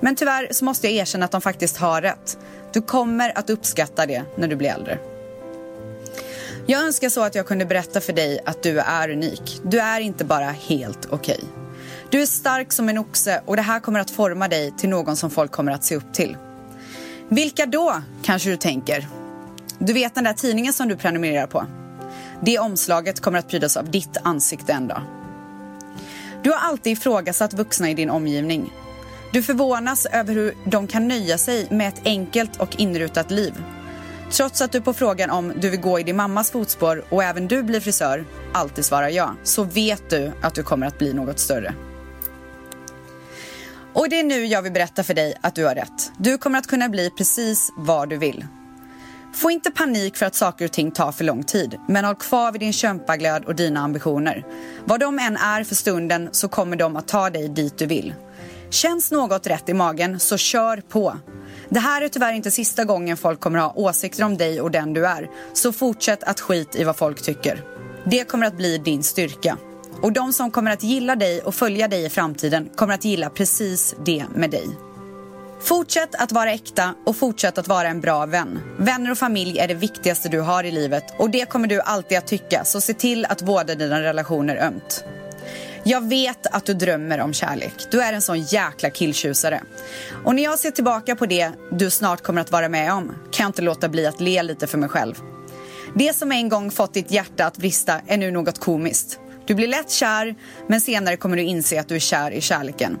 S1: Men tyvärr så måste jag erkänna att de faktiskt har rätt. Du kommer att uppskatta det när du blir äldre. Jag önskar så att jag kunde berätta för dig att du är unik. Du är inte bara helt okej. Du är stark som en oxe och det här kommer att forma dig till någon som folk kommer att se upp till. Vilka då, kanske du tänker? Du vet den där tidningen som du prenumererar på? Det omslaget kommer att prydas av ditt ansikte en dag. Du har alltid ifrågasatt vuxna i din omgivning. Du förvånas över hur de kan nöja sig med ett enkelt och inrutat liv. Trots att du på frågan om du vill gå i din mammas fotspår och även du blir frisör alltid svarar ja, så vet du att du kommer att bli något större. Och det är nu jag vill berätta för dig att du har rätt. Du kommer att kunna bli precis vad du vill. Få inte panik för att saker och ting tar för lång tid, men håll kvar vid din kämpaglöd och dina ambitioner. Vad de än är för stunden så kommer de att ta dig dit du vill. Känns något rätt i magen, så kör på. Det här är tyvärr inte sista gången folk kommer ha åsikter om dig och den du är, så fortsätt att skit i vad folk tycker. Det kommer att bli din styrka. Och de som kommer att gilla dig och följa dig i framtiden kommer att gilla precis det med dig. Fortsätt att vara äkta och fortsätt att vara en bra vän. Vänner och familj är det viktigaste du har i livet och det kommer du alltid att tycka, så se till att vårda dina relationer ömt. Jag vet att du drömmer om kärlek. Du är en sån jäkla killtjusare. Och när jag ser tillbaka på det du snart kommer att vara med om kan jag inte låta bli att le lite för mig själv. Det som en gång fått ditt hjärta att brista är nu något komiskt. Du blir lätt kär, men senare kommer du inse att du är kär i kärleken.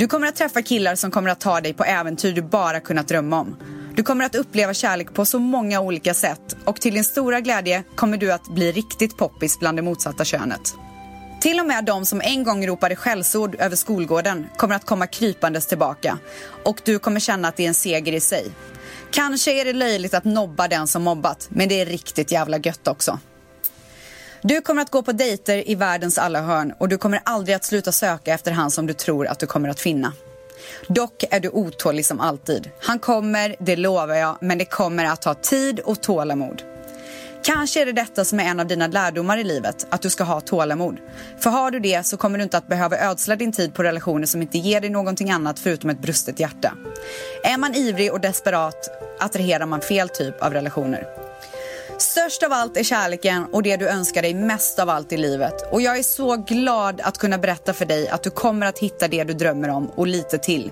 S1: Du kommer att träffa killar som kommer att ta dig på äventyr du bara kunnat drömma om. Du kommer att uppleva kärlek på så många olika sätt och till din stora glädje kommer du att bli riktigt poppis bland det motsatta könet. Till och med de som en gång ropade skällsord över skolgården kommer att komma krypandes tillbaka och du kommer känna att det är en seger i sig. Kanske är det löjligt att nobba den som mobbat, men det är riktigt jävla gött också. Du kommer att gå på dejter i världens alla hörn och du kommer aldrig att sluta söka efter han som du tror att du kommer att finna. Dock är du otålig som alltid. Han kommer, det lovar jag, men det kommer att ta tid och tålamod. Kanske är det detta som är en av dina lärdomar i livet, att du ska ha tålamod. För har du det så kommer du inte att behöva ödsla din tid på relationer som inte ger dig någonting annat förutom ett brustet hjärta. Är man ivrig och desperat attraherar man fel typ av relationer. Störst av allt är kärleken och det du önskar dig mest av allt i livet. Och jag är så glad att kunna berätta för dig att du kommer att hitta det du drömmer om och lite till.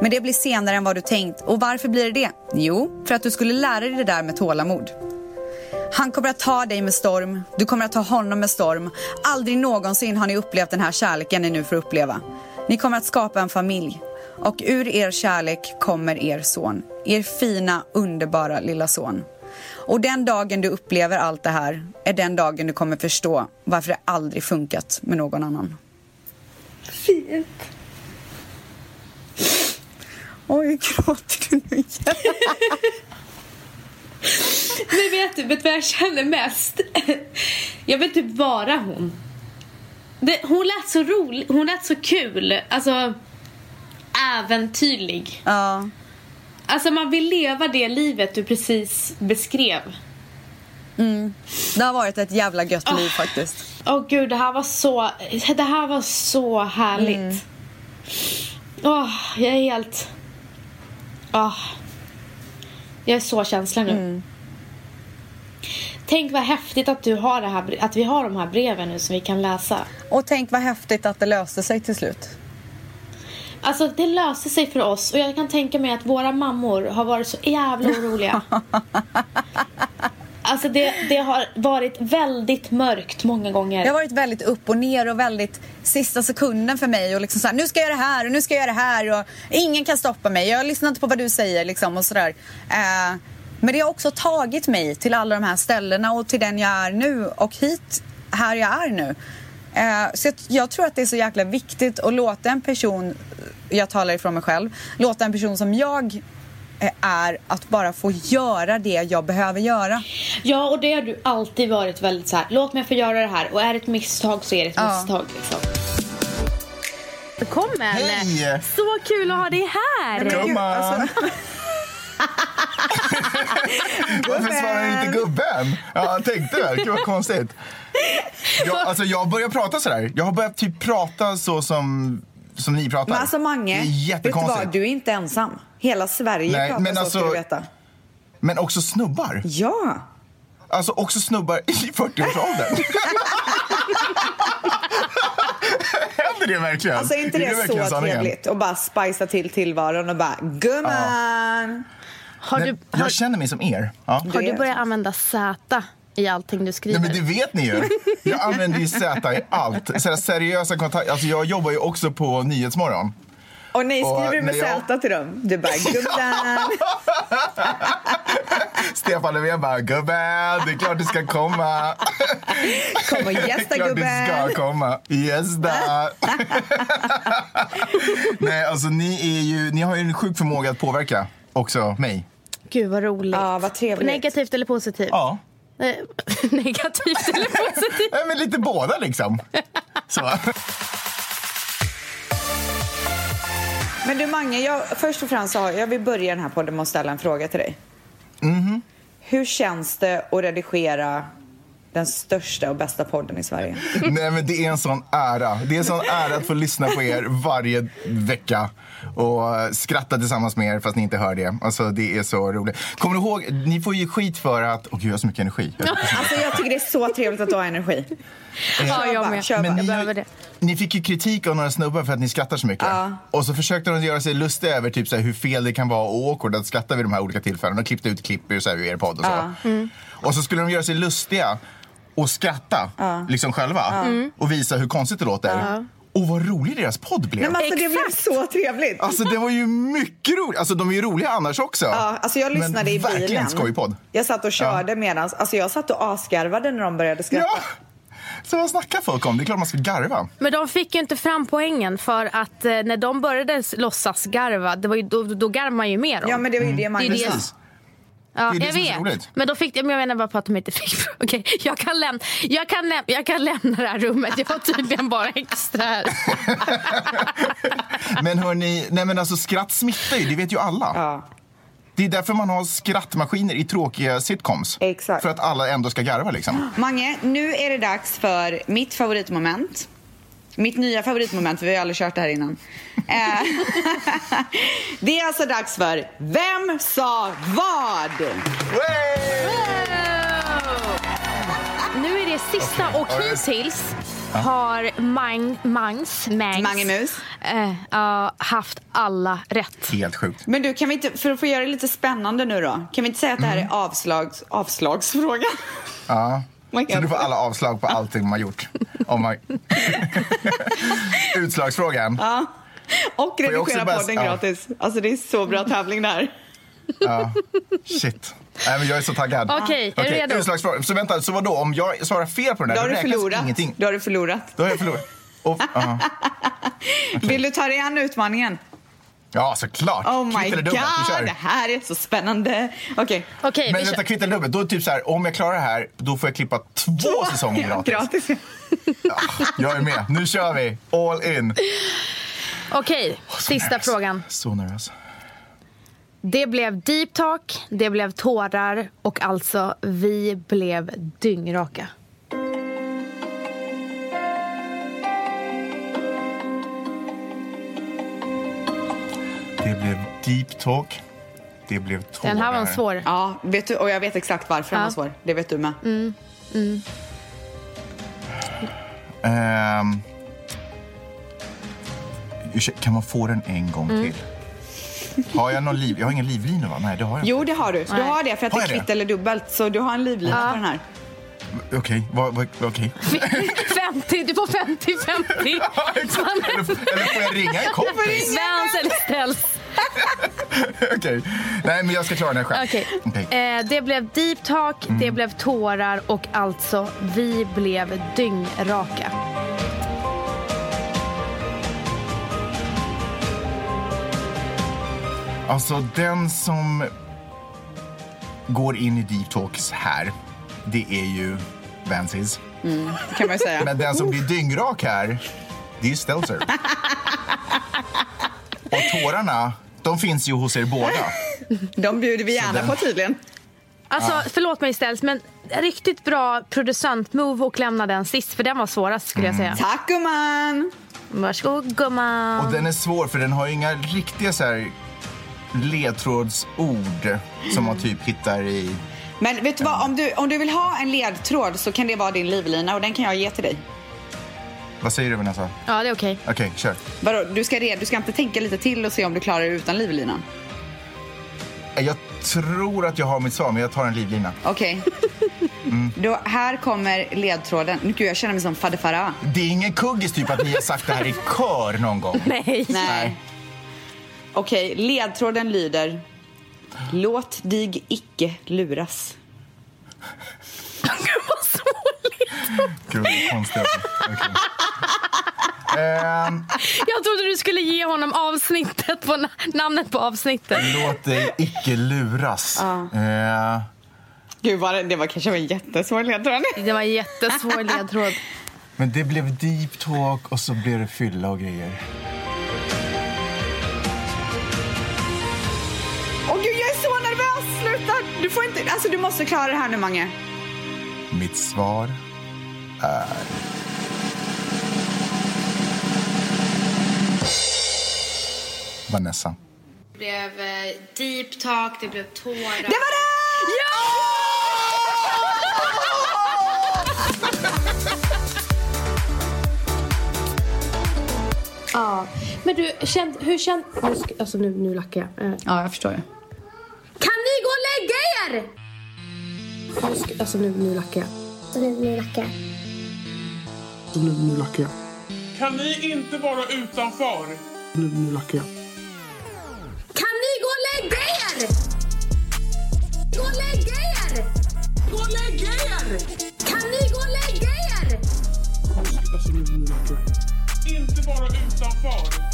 S1: Men det blir senare än vad du tänkt. Och varför blir det det? Jo, för att du skulle lära dig det där med tålamod. Han kommer att ta dig med storm, du kommer att ta honom med storm. Aldrig någonsin har ni upplevt den här kärleken ni nu får uppleva. Ni kommer att skapa en familj. Och ur er kärlek kommer er son. Er fina, underbara lilla son. Och den dagen du upplever allt det här är den dagen du kommer förstå varför det aldrig funkat med någon annan.
S4: Fint.
S1: Oj, gråter du nu igen? *laughs*
S4: Men vet du, vet vad jag känner mest? Jag vill typ vara hon. Det, hon lät så rolig, hon lät så kul. Alltså, äventyrlig.
S1: Ja.
S4: Alltså man vill leva det livet du precis beskrev.
S1: Mm. Det har varit ett jävla gött liv faktiskt.
S4: Åh oh, gud, det här var så, det här var så härligt.
S1: Mm.
S4: Åh, jag är helt... Åh. Jag är så känslig nu.
S1: Mm.
S4: Tänk vad häftigt att, du har det här, att vi har de här breven nu som vi kan läsa.
S1: Och tänk vad häftigt att det löste sig till slut.
S4: Alltså det löste sig för oss och jag kan tänka mig att våra mammor har varit så jävla oroliga. *laughs* Alltså det, det har varit väldigt mörkt många gånger.
S1: Det har varit väldigt upp och ner och väldigt sista sekunden för mig och liksom så här, nu ska jag göra det här och nu ska jag göra det här och ingen kan stoppa mig. Jag lyssnar inte på vad du säger liksom och sådär. Eh, men det har också tagit mig till alla de här ställena och till den jag är nu och hit, här jag är nu. Eh, så jag, tror att det är så jäkla viktigt att låta en person, jag talar ifrån mig själv, låta en person som jag eh, är att bara få göra det jag behöver göra.
S4: Ja, och det har du alltid varit väldigt så här, låt mig få göra det här och är det ett misstag så är det ett
S1: Ja.
S4: misstag liksom. Välkommen!
S11: Hej!
S4: Så kul att ha dig här!
S11: Gumman! *laughs* Varför svarar du inte gubben? Ja, jag tänkte väl. Gud vad konstigt. Jag, alltså, jag börjar prata sådär. Jag har börjat typ prata så som, som ni pratar.
S12: Men alltså Mange,
S11: det är
S12: vet du vad? Du är inte ensam. Hela Sverige
S11: Nej,
S12: pratar
S11: men
S12: så,
S11: alltså-
S12: ska du veta.
S11: Men också snubbar.
S12: Ja.
S11: Alltså också snubbar i 40-årsåldern. *laughs* Händer det verkligen?
S12: Alltså är inte det,
S11: verkligen
S12: så
S11: sanningen?
S12: trevligt? Och bara spicea till tillvaron och bara gumman.
S4: Har
S11: Nej,
S4: du, har,
S11: jag känner mig som er. Ja.
S4: har du börjat använda Z i allting du skriver?
S11: Nej, men det vet ni ju. Jag använder ju Z i allt. Så här, seriösa kontakter. Alltså, jag jobbar ju också på Nyhetsmorgon.
S1: Och nej, skriver du med
S11: jag-
S1: Z till dem? Du bara, gumman. *laughs*
S11: Stefan Löfven bara, gubben, det är klart du ska komma. *laughs*
S1: Kom och
S11: Det är
S1: gästa
S11: klart du ska
S1: gubben.
S11: komma. Gästa. *laughs* Nej, alltså ni, är ju, ni har ju en sjuk förmåga att påverka också mig.
S4: Gud vad roligt.
S1: Ja, vad trevligt.
S4: Negativt eller positivt?
S11: Ja. *laughs*
S4: Negativt eller positivt?
S11: Nej, men lite båda liksom. Så.
S1: Men du Mange, jag, först och främst så har, jag vill börja den här podden med att ställa en fråga till dig.
S11: Mhm.
S1: Hur känns det att redigera den största och bästa podden i Sverige?
S11: Nej, men det är en sån ära. Det är en sån ära att få lyssna på er varje vecka och eh, skratta tillsammans med er fast ni inte hör det. Alltså, det är så roligt. Kommer du ihåg, ni får ju skit för att... Åh gud, jag har så mycket energi. *laughs*
S1: Alltså jag tycker det är så trevligt att du har energi.
S4: Ja, jag med. Jag
S11: ni,
S4: behöver det.
S11: ni fick ju kritik av några snubbar för att ni skrattar så mycket.
S1: Ja.
S11: Och så försökte de göra sig lustiga över typ, så här, hur fel det kan vara och awkward att skratta vid de här olika tillfällena. De klippte ut klipp ur så här, ur er podd och så. Och så skulle de göra sig lustiga och skratta liksom själva och visa hur konstigt det låter. Och vad rolig deras podd blev.
S1: Nej, men alltså, det blev så trevligt.
S11: Alltså det var ju mycket roligt. Alltså de är ju roliga annars också.
S1: Ja, alltså jag lyssnade
S11: Men
S1: i bilen.
S11: verkligen skojpodd.
S1: Jag satt och körde medans, alltså jag satt och asgarvade när de började skratta.
S11: Ja! Så vad snackar folk om? Det är klart man ska garva.
S4: Men de fick ju inte fram poängen för att eh, när de började låtsas garva, det var ju, då, då garvar man ju mer.
S1: Ja, men det var ju det
S4: Det är
S1: Magnus
S4: det-.
S11: Precis.
S4: Ja,
S11: Det är det
S4: jag vet. Men, då fick, men jag menar bara på att de inte fick... *laughs* Okej, jag, kan lämna, jag, kan läm, jag kan lämna det här rummet. Jag var tydligen bara extra här. *laughs*
S11: Men hörni, nej men alltså skratt smittar ju, det vet ju alla.
S1: Ja.
S11: Det är därför man har skrattmaskiner i tråkiga sitcoms.
S1: Exakt.
S11: För att alla ändå ska garva liksom.
S1: Mange, nu är det dags för mitt favoritmoment. Mitt nya favoritmoment, för vi har aldrig kört det här innan. Eh, *laughs* det är alltså dags för Vem sa vad?
S4: Nu är det sista och hittills har Mang, Mangs, Mangs
S1: Mange Mus.
S4: eh, haft alla rätt.
S11: Helt sjukt.
S1: Men du, kan vi inte, för att få göra det lite spännande nu då, kan vi inte säga att det här är avslags, avslagsfråga?
S11: Ja. *laughs*
S1: Man
S11: Så
S1: kan-
S11: du får alla avslag på allting man har gjort. Om man... *laughs* Utslagsfrågan.
S1: Ja. *laughs* Och redigera podden
S11: ja.
S1: gratis. Alltså det är så bra tävling det här. *laughs*
S11: Ja. Shit. Nej, men jag är så taggad.
S4: Okej, är du redo?
S11: Så vänta, så vadå? Om jag svarar fel på den där,
S1: Då har du
S11: räknas
S1: förlorat.
S11: ingenting.
S1: Då har du förlorat.
S11: Då har jag förlorat. Och, *laughs* ja.
S1: Vill du ta dig an utmaningen?
S11: ja, såklart.
S1: Oh my
S11: Kvitt eller
S1: god,
S11: dubbelt, vi kör.
S1: det här är så spännande. Okej.
S4: Okej,
S11: Men
S4: vi
S11: vänta, kvitt eller dubbelt. Då är det typ så här, om jag klarar det här, då får jag klippa två säsonger
S1: Ja,
S11: gratis.
S1: gratis.
S11: Jag är med. Nu kör vi. All in.
S4: Okej, sista
S11: nervös.
S4: frågan.
S11: Så nervös.
S4: Det blev deep talk, det blev tårar och alltså vi blev dyngraka.
S11: Det blev deep talk. Det blev tårar.
S4: Den här var en svår.
S1: Ja, vet du, och jag vet exakt varför den
S4: Ja.
S1: var svår. Det vet du med.
S11: Ehm, ursäkta, kan man få den en gång
S4: Mm.
S11: till? Har jag någon liv? Jag har ingen livlina va? Nej, det har jag inte.
S1: Jo, det har du. Du
S4: Nej.
S1: har det för att
S11: Har
S1: det är
S11: jag det?
S1: kvitt eller dubbelt. Så du har en livlina på den här.
S11: Okej, vad- vad- okej. *laughs*
S4: 50, du får 50-50. *laughs*
S11: Ja, exakt. Eller, eller får jag ringa en kompis?
S4: Svens eller ställs. *laughs*
S11: Okej. Nej, men jag ska klara den själv.
S4: Okej.
S11: Okej.
S4: Eh, det blev deep talk,
S11: Mm.
S4: det blev tårar och alltså vi blev dyngraka.
S11: Alltså, den som går in i deep talks här, det är ju Vansis.
S1: Kan man säga.
S11: Men den som blir dyngrak här, det är ju Stelzer. Och tårarna, de finns ju hos er båda.
S1: De bjuder vi gärna
S11: den-
S1: på tydligen.
S4: Alltså, förlåt mig ställs, men riktigt bra producent-move och lämna den sist, för den var svårast skulle jag säga.
S1: Tack gumman!
S4: Varsågod gumman.
S11: Och den är svår för den har ju inga riktiga så här ledtrådsord som man typ hittar i...
S1: Men vet du vad, om du, om du vill ha en ledtråd så kan det vara din livlina och den kan jag ge till dig.
S11: Vad säger du Vanessa?
S4: Ja, det är okej.
S11: Okej, kör.
S1: Vadå, du ska, red, du ska inte tänka lite till och se om du klarar det utan livlinan?
S11: Jag tror att jag har mitt svar, men jag tar en livlina.
S1: Okej. *laughs* Då, här kommer ledtråden. Gud, jag känner mig som Fadde Farah.
S11: Det är ingen kuggis typ att ni har sagt det här i kör någon gång? *laughs*
S4: Nej.
S1: Nej. Okej, ledtråden lyder Låt dig icke luras. *laughs*
S11: Gud, vad konstigt. Okej. Ehm,
S4: Jag trodde du skulle ge honom avsnittet på na- namnet på avsnittet.
S11: låt dig icke luras. Eh,
S1: Gud, vad det, det var kanske en jättesvår ledtråd.
S4: Det var en jättesvår ledtråd.
S11: men det blev deep talk och så blev det fylla och grejer.
S1: Sluta! Du får inte... Alltså, du måste klara det här nu, Mange.
S11: Mitt svar är... Vanessa.
S4: Det blev eh, deep talk, det blev tårar.
S1: Det var det!
S4: Ja. *laughs* Men du, känd, hur ska, alltså nu, nu lackar jag. Eh,
S1: Ja, jag förstår det.
S4: Kan ni gå och lägga er? Nu ska, alltså nu, nu lackar jag. Nu, nu lackar jag.
S13: Nu, nu lackar jag.
S14: Kan ni inte vara utanför?
S13: Nu, nu lackar jag.
S4: Kan ni gå och lägga er? Gå och lägga er!
S14: Gå och lägg er!
S4: Kan ni gå och lägga er?
S13: Alltså, nu, nu lackar jag.
S14: Inte vara utanför.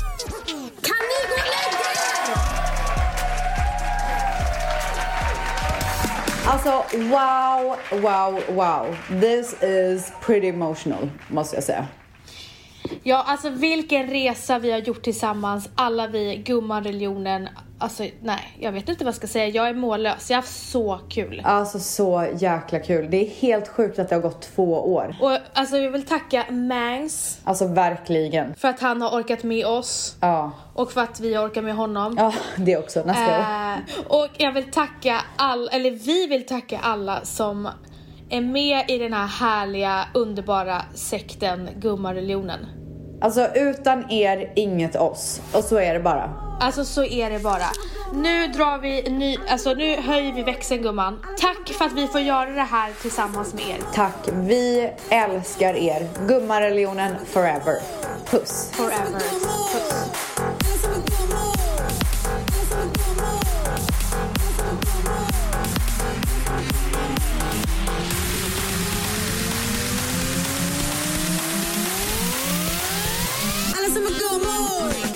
S1: Alltså, wow, wow, wow. This is pretty emotional, måste jag säga.
S4: Ja, alltså vilken resa vi har gjort tillsammans, alla vi, gumman-religionen. Alltså nej, jag vet inte vad jag ska säga. Jag är mållös. Jag har haft så kul.
S1: Alltså, så jäkla kul. Det är helt sjukt att det har gått två år.
S4: Och alltså jag vill tacka Mangs
S1: Alltså, verkligen.
S4: för att han har orkat med oss
S1: Ja,
S4: och för att vi har orkat med honom.
S1: ja det också. Nästa år.
S4: Eh, och jag vill tacka alla, eller vi vill tacka alla som är med i den här härliga, underbara sekten Gummareligionen.
S1: Alltså, utan er, inget oss. Och så är det bara.
S4: Alltså så är det bara. Nu drar vi ny, alltså nu höjer vi växeln gumman. Tack för att vi får göra det här tillsammans med er.
S1: Tack. Vi älskar er. Gummareligionen forever. Puss.
S4: Forever. Puss.
S15: Alla som är gummor!